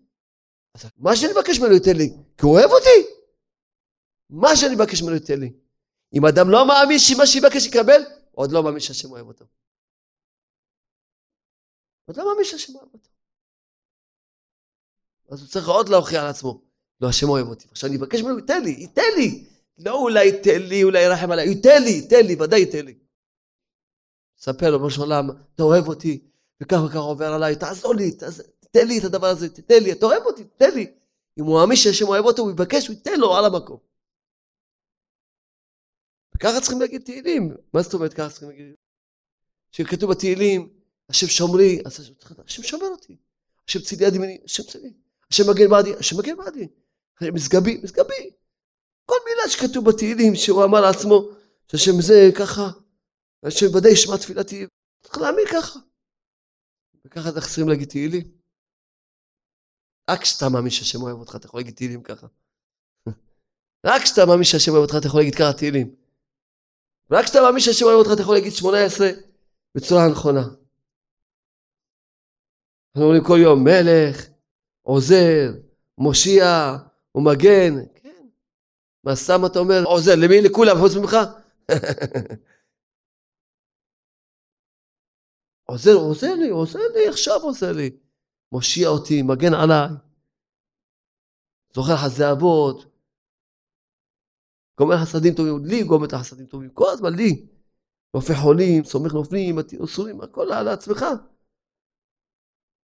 S1: אז מה שאני מבקש ממנו ייתן לי, כי הוא אוהב אותי. מה שאני מבקש ממנו ייתן לי. אם אדם לא מאמין שמה שיבקש יקבל, עוד לא מאמין שהשם אוהב אותו. עוד לא מאמין שהשם אוהב אותו. אז הוא צריך עוד להוכיח על עצמו. לא, השם אוהב אותי. עכשיו אני אבקש ממנו, ייתן לי, ייתן לי. לא אולי ייתן לי, אולי ירחם עליי, ייתן לי, ייתן לי, ודאי ייתן לי. ספר לו, ראש העולם, אתה אוהב אותי, וכך וכך עובר עליי, תעזור לי, תתן לי את הדבר הזה, תתן לי, אתה אוהב אותי, תתן לי. אם הוא מאמין שהשם אוהב אותו, הוא יבקש, הוא ייתן לו על המקום. וככה צריכים להגיד תהילים. מה זאת אומרת ככה צריכים להגיד? שכתוב בתהילים, השם שומרי, אז השם שומר אותי. השם צילי יד ימיני, השם צילי. השם מגן בעדי, השם מגן בעדי. מסגבי, מסגבי. כל מילה שכתוב בתהילים, שהוא אמר לעצמו, שהשם זה ככה, השם ודאי ישמע תפילתי. צריך להאמין ככה. וככה אנחנו צריכים להגיד תהילים. רק כשאתה מאמין שהשם אוהב אותך, אתה יכול להגיד תהילים ככה. רק כשאתה מאמין שהשם אוהב אותך, אתה יכול להגיד ככה תהילים. רק כשאתה מאמין שהשם אוהב אותך, אתה יכול להגיד שמונה עשרה בצורה הנכונה. אנחנו אומרים כל יום, מלך, עוזר, מושיע, ומגן. כן. מה סתם אתה אומר, עוזר, למי? לכולם, חוץ ממך? עוזר, עוזר לי, עוזר לי, עכשיו עוזר לי. מושיע אותי, מגן עליי. זוכר חסדי אבות. גומר חסדים טובים, לי גומר את החסדים טובים, כל הזמן לי. רופא חולים, סומך נופלים, אסורים, הכל על עצמך.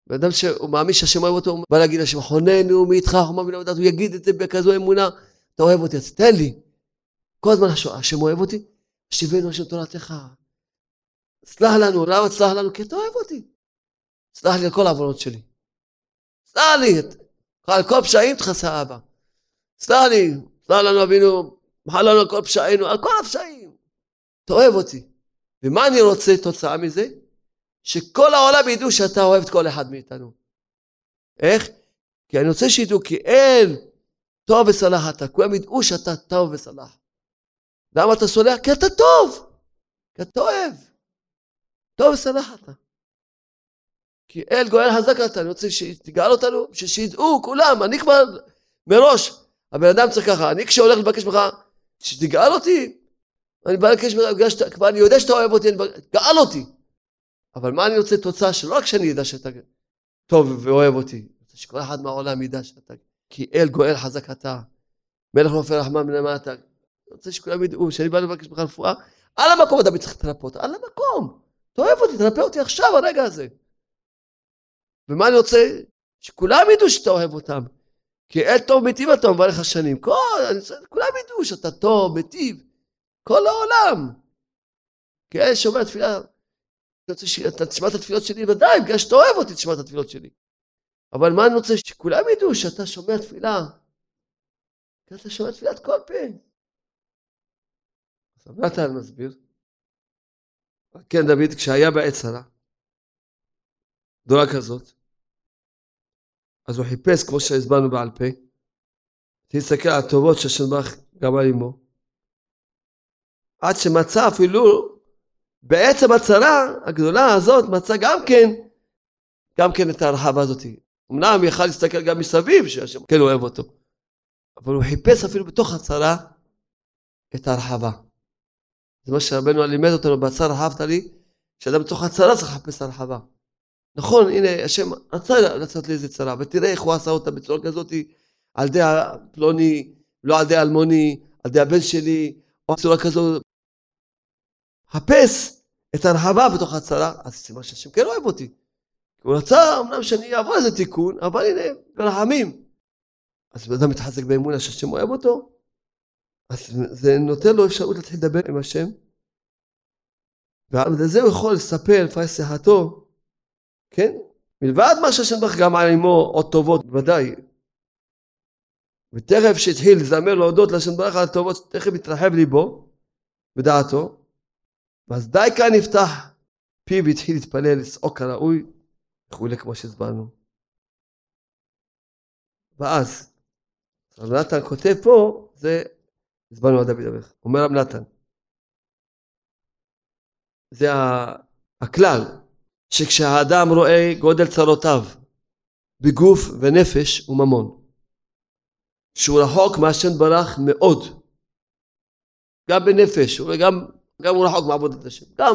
S1: בן אדם שהוא מאמין שהשם אוהב אותו, הוא בא להגיד לשם, חוננו מאיתך, חומה מן עבודת, הוא יגיד את זה בכזו אמונה, אתה אוהב אותי, אז תן לי. כל הזמן השם אוהב אותי, שיבנו השם תורתך. סלח לנו, למה תסלח לנו? כי אתה אוהב אותי. סלח לי על כל העוונות שלי. סלח לי, על כל פשעים תכסה אבא. סלח לי, סלח לנו אבינו, מחל לנו על כל פשעינו, על כל הפשעים. אתה אוהב אותי. ומה אני רוצה תוצאה מזה? שכל העולם ידעו שאתה אוהב את כל אחד מאיתנו. איך? כי אני רוצה שידעו, כי אין טוב וסלח אתה, כולם ידעו שאתה טוב וסלח. למה אתה סולח? כי אתה טוב, כי אתה אוהב. טוב וסלח אתה. כי אל גואל חזק אתה, אני רוצה שתגאל אותנו, שידעו כולם, אני כבר מראש, הבן אדם צריך ככה, אני כשהולך לבקש ממך, שתגאל אותי, אני בא לבקש ממך, כבר אני יודע שאתה אוהב אותי, אני גאל אותי. אבל מה אני רוצה תוצאה שלא רק שאני אדע שאתה טוב ואוהב אותי, שכל אחד מהעולם ידע שאתה, כי אל גואל חזק אתה, מלך נופל רחמן מלמטה. אני רוצה שכולם ידעו, שאני בא לבקש ממך רפואה, על המקום אתה צריך לטרפות, על המקום. אתה אוהב אותי, תרפא אותי עכשיו, הרגע הזה. ומה אני רוצה? שכולם ידעו שאתה אוהב אותם. כי אל טוב מיטיב אתה מברך השנים. כל, כולם ידעו שאתה טוב, מיטיב. כל העולם. כי אל שומע תפילה שאתה תשמע את התפילות שלי, ודאי, בגלל שאתה אוהב אותי תשמע את התפילות שלי. אבל מה אני רוצה? שכולם ידעו שאתה שומע תפילה. כי אתה שומע תפילת כל פה. אז נתן מסביר. כן, דוד, כשהיה בעת צרה, גדולה כזאת, אז הוא חיפש, כמו שהסברנו בעל פה, תסתכל על הטובות שלמך גם על אמו, עד שמצא אפילו בעצם הצרה הגדולה הזאת מצא גם כן, גם כן את הרחבה הזאת. אמנם יכל להסתכל גם מסביב שהשם כן אוהב אותו, אבל הוא חיפש אפילו בתוך הצרה את ההרחבה. זה מה שרבנו לימד אותנו, בצר רחבת לי, שאדם בתוך הצרה צריך לחפש הרחבה. נכון, הנה, השם רצה לצאת לאיזה צרה, ותראה איך הוא עשה אותה בצורה כזאת, על ידי פלוני, לא על ידי אלמוני, על ידי הבן שלי, או בצורה כזאת, חפש את הרחבה בתוך הצרה, אז סימן שהשם כן אוהב אותי. הוא רצה אמנם שאני אעבור איזה תיקון, אבל הנה, ברחמים. אז בן אדם מתחזק באמונה שהשם אוהב אותו, אז זה נותן לו אפשרות להתחיל לדבר עם השם. ועל זה הוא יכול לספר לפי שיחתו, כן? מלבד מה שהשם ברך גם על אמו עוד טובות, בוודאי. ותכף שהתחיל לזמר להודות להשם ברך על הטובות, תכף התרחב ליבו, בדעתו, ואז די כאן נפתח פיו והתחיל להתפלל, לצעוק כראוי וכולי כמו שהסברנו. ואז, רב נתן כותב פה, זה הסברנו על דוד המלך. אומר רב נתן, זה הכלל, שכשהאדם רואה גודל צרותיו בגוף ונפש וממון, שהוא רחוק מהשם ברך מאוד, גם בנפש וגם גם הוא רחוק מעבודת השם. גם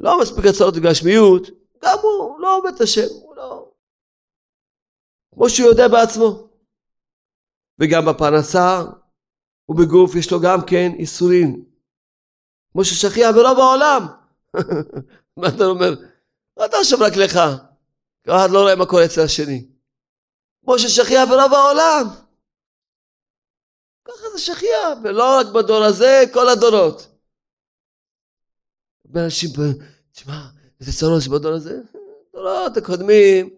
S1: לא מספיק הצעות וגשמיות, גם הוא לא עובד את השם, הוא לא... כמו שהוא יודע בעצמו. וגם בפרנסה ובגוף יש לו גם כן איסורים. כמו ששכיח ברוב העולם. מה אתה אומר? אתה עכשיו רק לך. אחד לא רואה מה קורה אצל השני. כמו ששכיח ברוב העולם. ככה זה שכיח, ולא רק בדור הזה, כל הדורות. הרבה אנשים, תשמע, איזה צרות שבדור הזה? דורות הקודמים,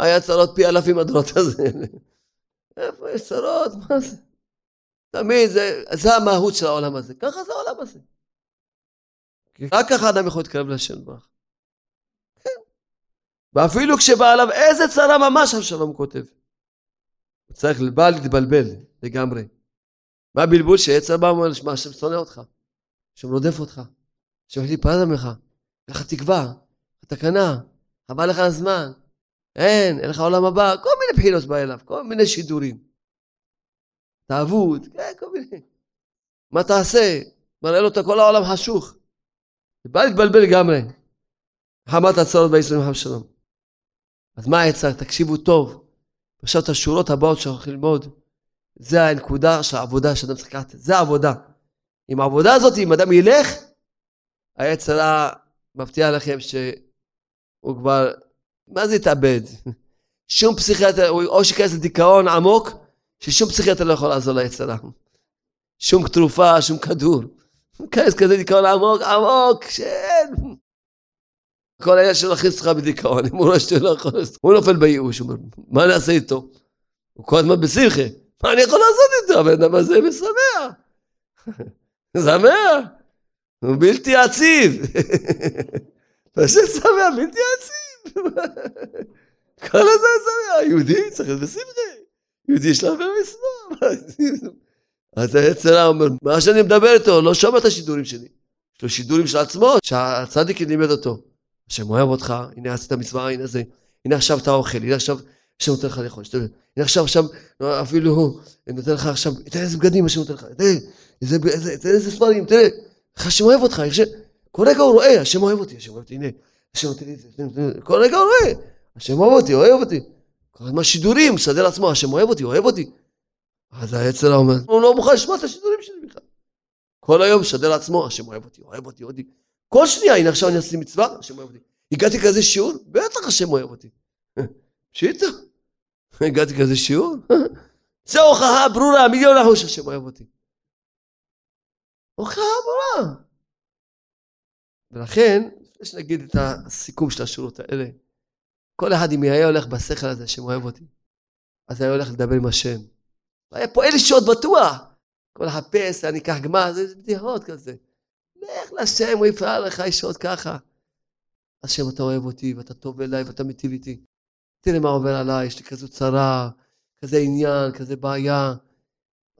S1: היה צרות פי אלפים הדורות הזה. איפה יש צרות? מה זה? תמיד זה, זה המהות של העולם הזה. ככה זה העולם הזה. רק ככה אדם יכול להתקרב לשם ברך. ואפילו כשבא עליו איזה צרה ממש, אבשלום כותב. הוא צריך לבא להתבלבל לגמרי. מה הבלבול שיצר בא ואומר, שמע, השם שונא אותך, השם רודף אותך, השם הולך להיפרד ממך, אין לך תקווה, תקנה, חבל לך הזמן, אין, אין לך עולם הבא, כל מיני בחינות בא אליו, כל מיני שידורים. תאבות, כן, כל מיני. מה תעשה? מראה לו את כל העולם חשוך. זה בא להתבלבל לגמרי. חמת הצרות בישראל מחם שלום. אז מה העצה? תקשיבו טוב. עכשיו את השורות הבאות שאנחנו הולכים ללמוד, זה הנקודה של העבודה שאדם צריך לקחת, זה העבודה. עם העבודה הזאת, אם אדם ילך, היצרה מבטיח לכם שהוא כבר, מה זה יתאבד? שום פסיכיאטר, או שייכנס לדיכאון עמוק, ששום פסיכיאטר לא יכול לעזור ליצרה. שום תרופה, שום כדור. ייכנס כזה דיכאון עמוק, עמוק, שאין. כל העניין שלו להכניס אותך בדיכאון, אם הוא רואה שאתה לא יכול, הוא נופל בייאוש, הוא אומר, מה נעשה איתו? הוא כל הזמן בשמחה, מה אני יכול לעשות איתו? הבן אדם הזה משמח. שמח. הוא בלתי יציב. פשוט שמח, בלתי יציב. כל הזמן שמח, יהודי צריך להיות בשמחה. יהודי יש לו הרבה מסמך. אז היצר אומר, מה שאני מדבר איתו, לא שומע את השידורים שלי. יש לו שידורים של עצמו, שהצדיק לימד אותו. השם אוהב אותך, הנה עשית מצווה, הנה זה, הנה עכשיו אתה אוכל, הנה עכשיו השם נותן לך לאכול, הנה עכשיו עכשיו אפילו הוא נותן לך עכשיו, תראה איזה בגדים השם נותן לך, תראה איזה ספרים, תראה, השם אוהב אותך, כל רגע הוא רואה, השם אוהב אותי, השם אוהב אותי, הנה, השם נותן לי את זה, כל רגע הוא רואה, השם אוהב אותי, אוהב אותי. כל הזמן שידורים, מסדר לעצמו, השם אוהב אותי, אוהב אותי. אז היצר אומר, הוא לא מוכן לשמוע את השידורים שלי בכלל. כל היום משדר לעצמו, השם אוהב אותי, אוהב אותי, אוהב אותי. כל שנייה, הנה עכשיו אני אעשה מצווה, השם אוהב אותי. הגעתי כזה שיעור, בטח השם אוהב אותי. פשיטה. הגעתי כזה שיעור? זה הוכחה ברורה, מיליון אחוז שהשם אוהב אותי. הוכחה ברורה. ולכן, לפני שנגיד את הסיכום של השירות האלה, כל אחד אם היה הולך בשכל הזה, השם אוהב אותי, אז היה הולך לדבר עם השם. היה פועל שעות בטוח. כל לחפש, אני אקח גמר, זה בדיחות כזה. לך להשם, הוא יפעל לך ישעות ככה. השם, אתה אוהב אותי, ואתה טוב אליי, ואתה מיטיב איתי. תראה מה עובר עליי, יש לי כזו צרה, כזה עניין, כזה בעיה,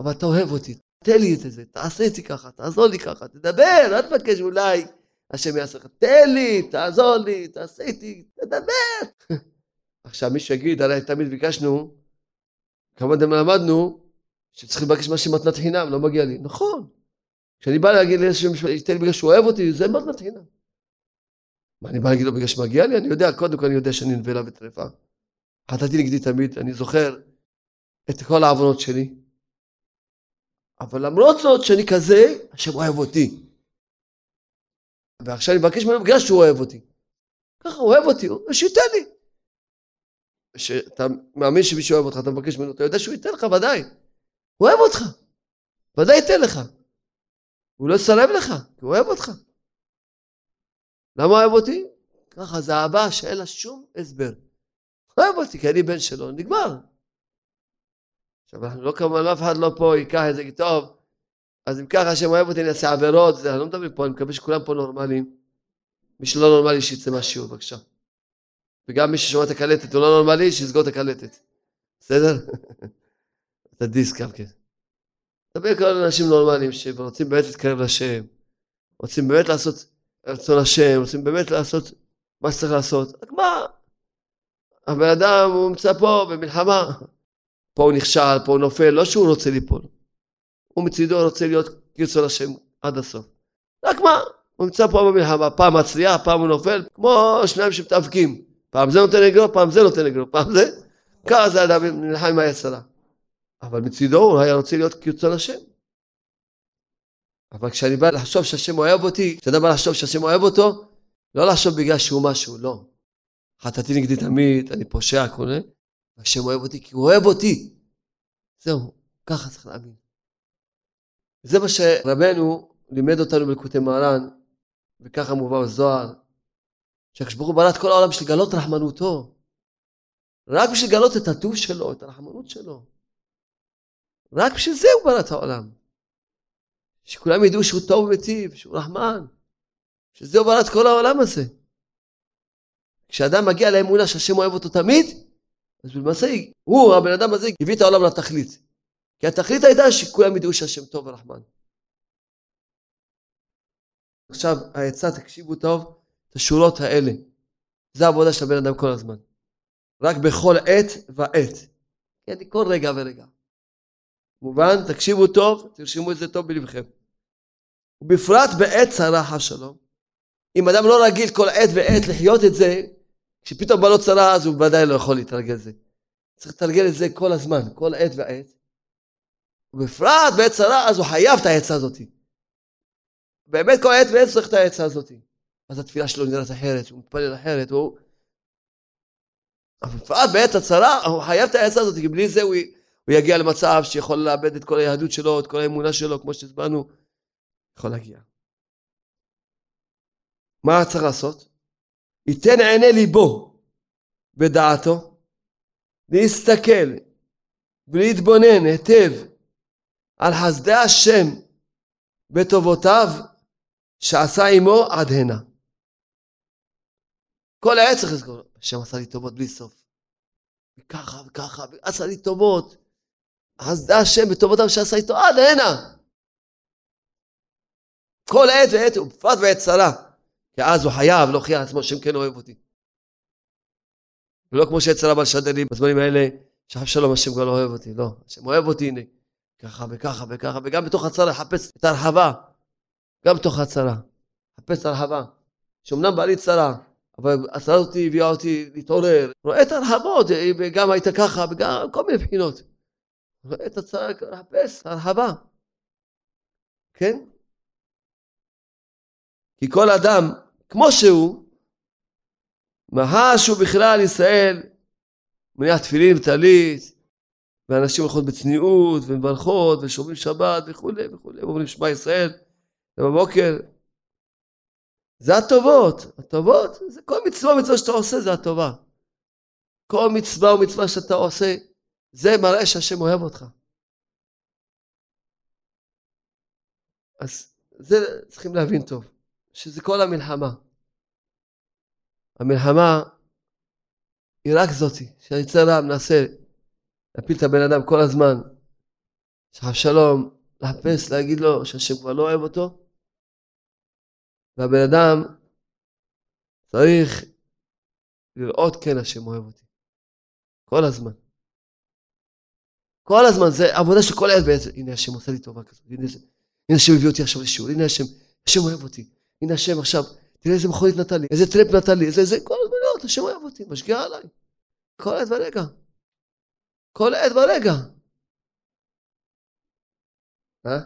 S1: אבל אתה אוהב אותי, תן לי את זה, תעשה איתי ככה, תעזור לי ככה, תדבר, אל תבקש אולי, השם יעשה לך, תן לי, תעזור לי, תעשה איתי, תדבר. עכשיו מישהו יגיד, הרי תמיד ביקשנו, כמה דם למדנו, שצריכים לבקש משהו מתנת חינם, לא מגיע לי. נכון. כשאני בא להגיד לאיזשהו מישהו, ייתן לי בגלל שהוא אוהב אותי, זה מתנת חינם. מה, אני בא להגיד לו בגלל שמגיע לי? אני יודע, קודם כל אני יודע שאני נבלה וטרפה. חטאתי נגדי תמיד, אני זוכר את כל העוונות שלי. אבל למרות זאת שאני כזה, השם אוהב אותי. ועכשיו אני מבקש ממנו בגלל שהוא אוהב אותי. ככה הוא אוהב אותי, שייתן לי. כשאתה מאמין שמישהו אוהב אותך, אתה מבקש ממנו, אתה יודע שהוא ייתן לך, ודאי. הוא אוהב אותך. ודאי ייתן לך. הוא לא יסרב לך, כי הוא אוהב אותך. למה אוהב אותי? ככה, זה אהבה שאין לה שום הסבר. אוהב אותי, כי אני בן שלו, נגמר. עכשיו, אנחנו לא כמובן, אף אחד לא פה ייקח את זה, טוב, אז אם ככה השם אוהב אותי, אני אעשה עבירות, זה, אני לא מדבר פה, אני מקווה שכולם פה נורמליים. מי שלא נורמלי, שיצא מהשיעור, בבקשה. וגם מי ששומע את הקלטת, הוא לא נורמלי, שיסגור את הקלטת. בסדר? את הדיסק גם כן. מדבר כל האנשים נורמליים שרוצים באמת להתקרב לשם, רוצים באמת לעשות רצון השם, רוצים באמת לעשות מה שצריך לעשות. רק מה? הבן אדם הוא נמצא פה במלחמה. פה הוא נכשל, פה הוא נופל, לא שהוא רוצה ליפול. הוא מצידו רוצה להיות כרצון השם עד הסוף. רק מה? הוא נמצא פה במלחמה, פעם מצליח, פעם הוא נופל, כמו שניים שמתאבקים. פעם זה נותן לגרו, פעם זה נותן לגרו, פעם זה. ככה זה אדם נלחם עם היצרה. אבל מצידו הוא היה רוצה להיות כרצון השם. אבל כשאני בא לחשוב שהשם אוהב אותי, כשאתה בא לחשוב שהשם אוהב אותו, לא לחשוב בגלל שהוא משהו, לא. חטאתי נגדי תמיד, אני פושע, כולי, השם אוהב אותי כי הוא אוהב אותי. זהו, ככה צריך להאמין. זה מה שרבנו לימד אותנו בלקוטי מרן, וככה מובא בזוהר, שהקדוש ברוך הוא ברא את כל העולם בשביל לגלות רחמנותו. רק בשביל לגלות את הטוב שלו, את הרחמנות שלו. רק בשביל זה הוא ברא את העולם. שכולם ידעו שהוא טוב ומיטיב, שהוא רחמן. שזה הוא ברא את כל העולם הזה. כשאדם מגיע לאמונה שהשם אוהב אותו תמיד, אז למעשה הוא, הבן אדם הזה, הביא את העולם לתכלית. כי התכלית הייתה שכולם ידעו שהשם טוב ורחמן. עכשיו, העצה, תקשיבו טוב, את השורות האלה. זה העבודה של הבן אדם כל הזמן. רק בכל עת ועת. כן, כל רגע ורגע. מובן? תקשיבו טוב, תרשמו את זה טוב בלבכם. ובפרט בעת צרה חס שלום. אם אדם לא רגיל כל עת ועת לחיות את זה, כשפתאום בא לו צרה אז הוא ודאי לא יכול להתרגל את זה. צריך לתרגל את זה כל הזמן, כל עת ועת. ובפרט בעת צרה אז הוא חייב את העצה הזאת. באמת כל עת ועת צריך את העצה הזאת. אז התפילה שלו נראית אחרת, הוא מתפלל אחרת, הוא... אבל בפרט בעת הצרה הוא חייב את העצה הזאת, כי בלי זה הוא, הוא יגיע למצב שיכול לאבד את כל היהדות שלו, את כל האמונה שלו, כמו שהסברנו, יכול להגיע. מה צריך לעשות? ייתן עיני ליבו בדעתו, להסתכל ולהתבונן היטב על חסדי השם בטובותיו שעשה עמו עד הנה. כל העת צריך לזכור, השם עשה לי טובות בלי סוף. וככה וככה, ועשה לי טובות. חסדי השם בטובותיו שעשה איתו עד הנה. כל עת ועת, ובפרט בעת צרה. כי אז הוא חייב להוכיח לעצמו שהם כן אוהב אותי. ולא כמו שיצא בא לשדר לי בזמנים האלה, שחב שלום השם כבר לא אוהב אותי, לא, השם אוהב אותי, הנה, ככה וככה וככה, וגם בתוך הצרה לחפש את ההרחבה, גם בתוך הצרה, לחפש את ההרחבה, שאומנם בא לי צרה, אבל הצרה הזאת הביאה אותי להתעורר, רואה את ההרחבות, וגם היית ככה, וגם כל מיני בחינות. רואה את הצרה, לחפש את ההרחבה, כן? כי כל אדם, כמו שהוא, מאחר שהוא בכלל ישראל, מניח תפילין וטלית, ואנשים הולכות בצניעות, ומברכות, ושומרים שבת, וכולי וכולי, ואומרים שמע ישראל, ובבוקר. זה הטובות, הטובות, זה כל מצווה ומצווה שאתה עושה, זה הטובה. כל מצווה ומצווה שאתה עושה, זה מראה שהשם אוהב אותך. אז זה צריכים להבין טוב. שזה כל המלחמה. המלחמה היא רק זאתי, שהיצר רע מנסה להפיל את הבן אדם כל הזמן, שהשלום, לחפש, להגיד לו שהשם כבר לא אוהב אותו, והבן אדם צריך לראות כן השם אוהב אותי. כל הזמן. כל הזמן, זה עבודה של כל העת בעצם. הנה השם עושה לי טובה כזאת, הנה, הנה השם הביא אותי עכשיו לשיעור, הנה השם, השם אוהב אותי. הנה השם עכשיו, תראה איזה מכונית נתן לי, איזה טרפ נתן לי, איזה, איזה, כל הזמן לראות, השם אוהב אותי, משגיע עליי. כל עת ברגע. כל עת ברגע. אה?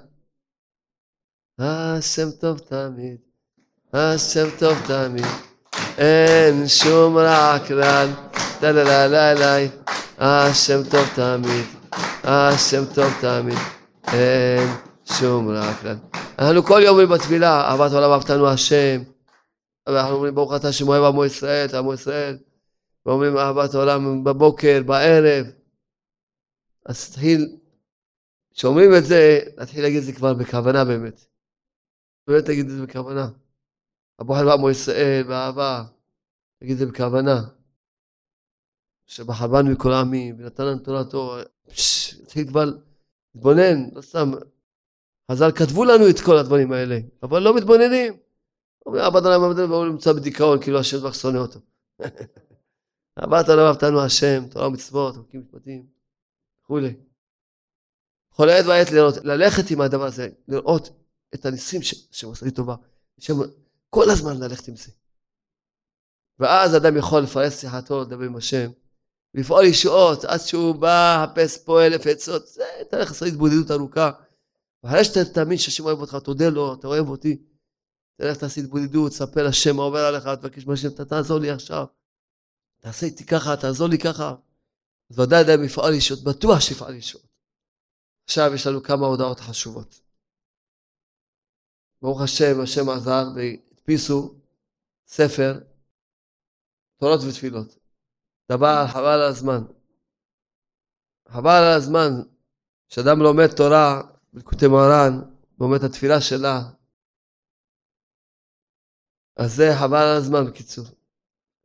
S1: השם טוב תמיד, השם טוב תמיד, אין שום רע כלל, טלללי, השם טוב תמיד, השם טוב תמיד, אין שום רע כלל. אנחנו כל יום אומרים בתפילה, אהבת העולם אהבתנו השם. ואנחנו אומרים ברוך אתה אוהב עמו ישראל, עמו ישראל. ואומרים אהבת העולם בבוקר, בערב. אז תתחיל, כשאומרים את זה, נתחיל להגיד את זה כבר בכוונה באמת. באמת תגיד את זה בכוונה. הבוחר בעמו ישראל, באהבה, תגיד את זה בכוונה. שבחרבן מכל העמים, ונתן לנו תורתו, תתחיל כבר להתבונן, לא סתם חז"ל כתבו לנו את כל הדברים האלה, אבל לא מתבוננים. אומרים, עבד עליו עבד והוא נמצא בדיכאון, כאילו השם כבר שונא אותו. עבדת עליו אהבתנו השם, תורה ומצוות, חוקים משפטים, וכולי. כל העת והעת לראות, ללכת עם הדבר הזה, לראות את הניסים שהשם עושה לי טובה. שם, כל הזמן ללכת עם זה. ואז אדם יכול לפרס שיחתו, לדבר עם השם, לפעול ישועות עד שהוא בא, חפש פה אלף עצות, זה, תלך לעשות התבודדות ארוכה. ואחרי שאתה תאמין שהשם אוהב אותך, תודה לו, אתה אוהב אותי. תלך תעשי התבודדות, תספר לשם מה עובר עליך, תבקש מהשם, אתה תעזור לי עכשיו. תעשה איתי ככה, תעזור לי ככה. אז ודאי אדם יפעל ישועות, בטוח שיפעל ישועות. עכשיו יש לנו כמה הודעות חשובות. ברוך השם, השם עזר והדפיסו ספר תורות ותפילות. דבר חבל על הזמן. חבל על הזמן שאדם לומד תורה בלקוטי מרן, ואומר את התפילה שלה. אז זה חבל על הזמן בקיצור.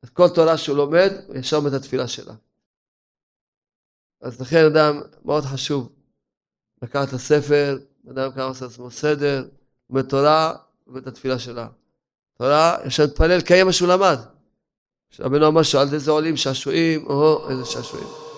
S1: אז כל תורה שהוא לומד, הוא ישר אומר את התפילה שלה. אז לכן אדם מאוד חשוב לקחת את הספר, אדם ככה עושה לעצמו סדר, לומד תורה ואת התפילה שלה. תורה, אפשר להתפלל, קיים מה שהוא למד. רבנו אמר שעל ידי זה עולים שעשועים, או איזה שעשועים.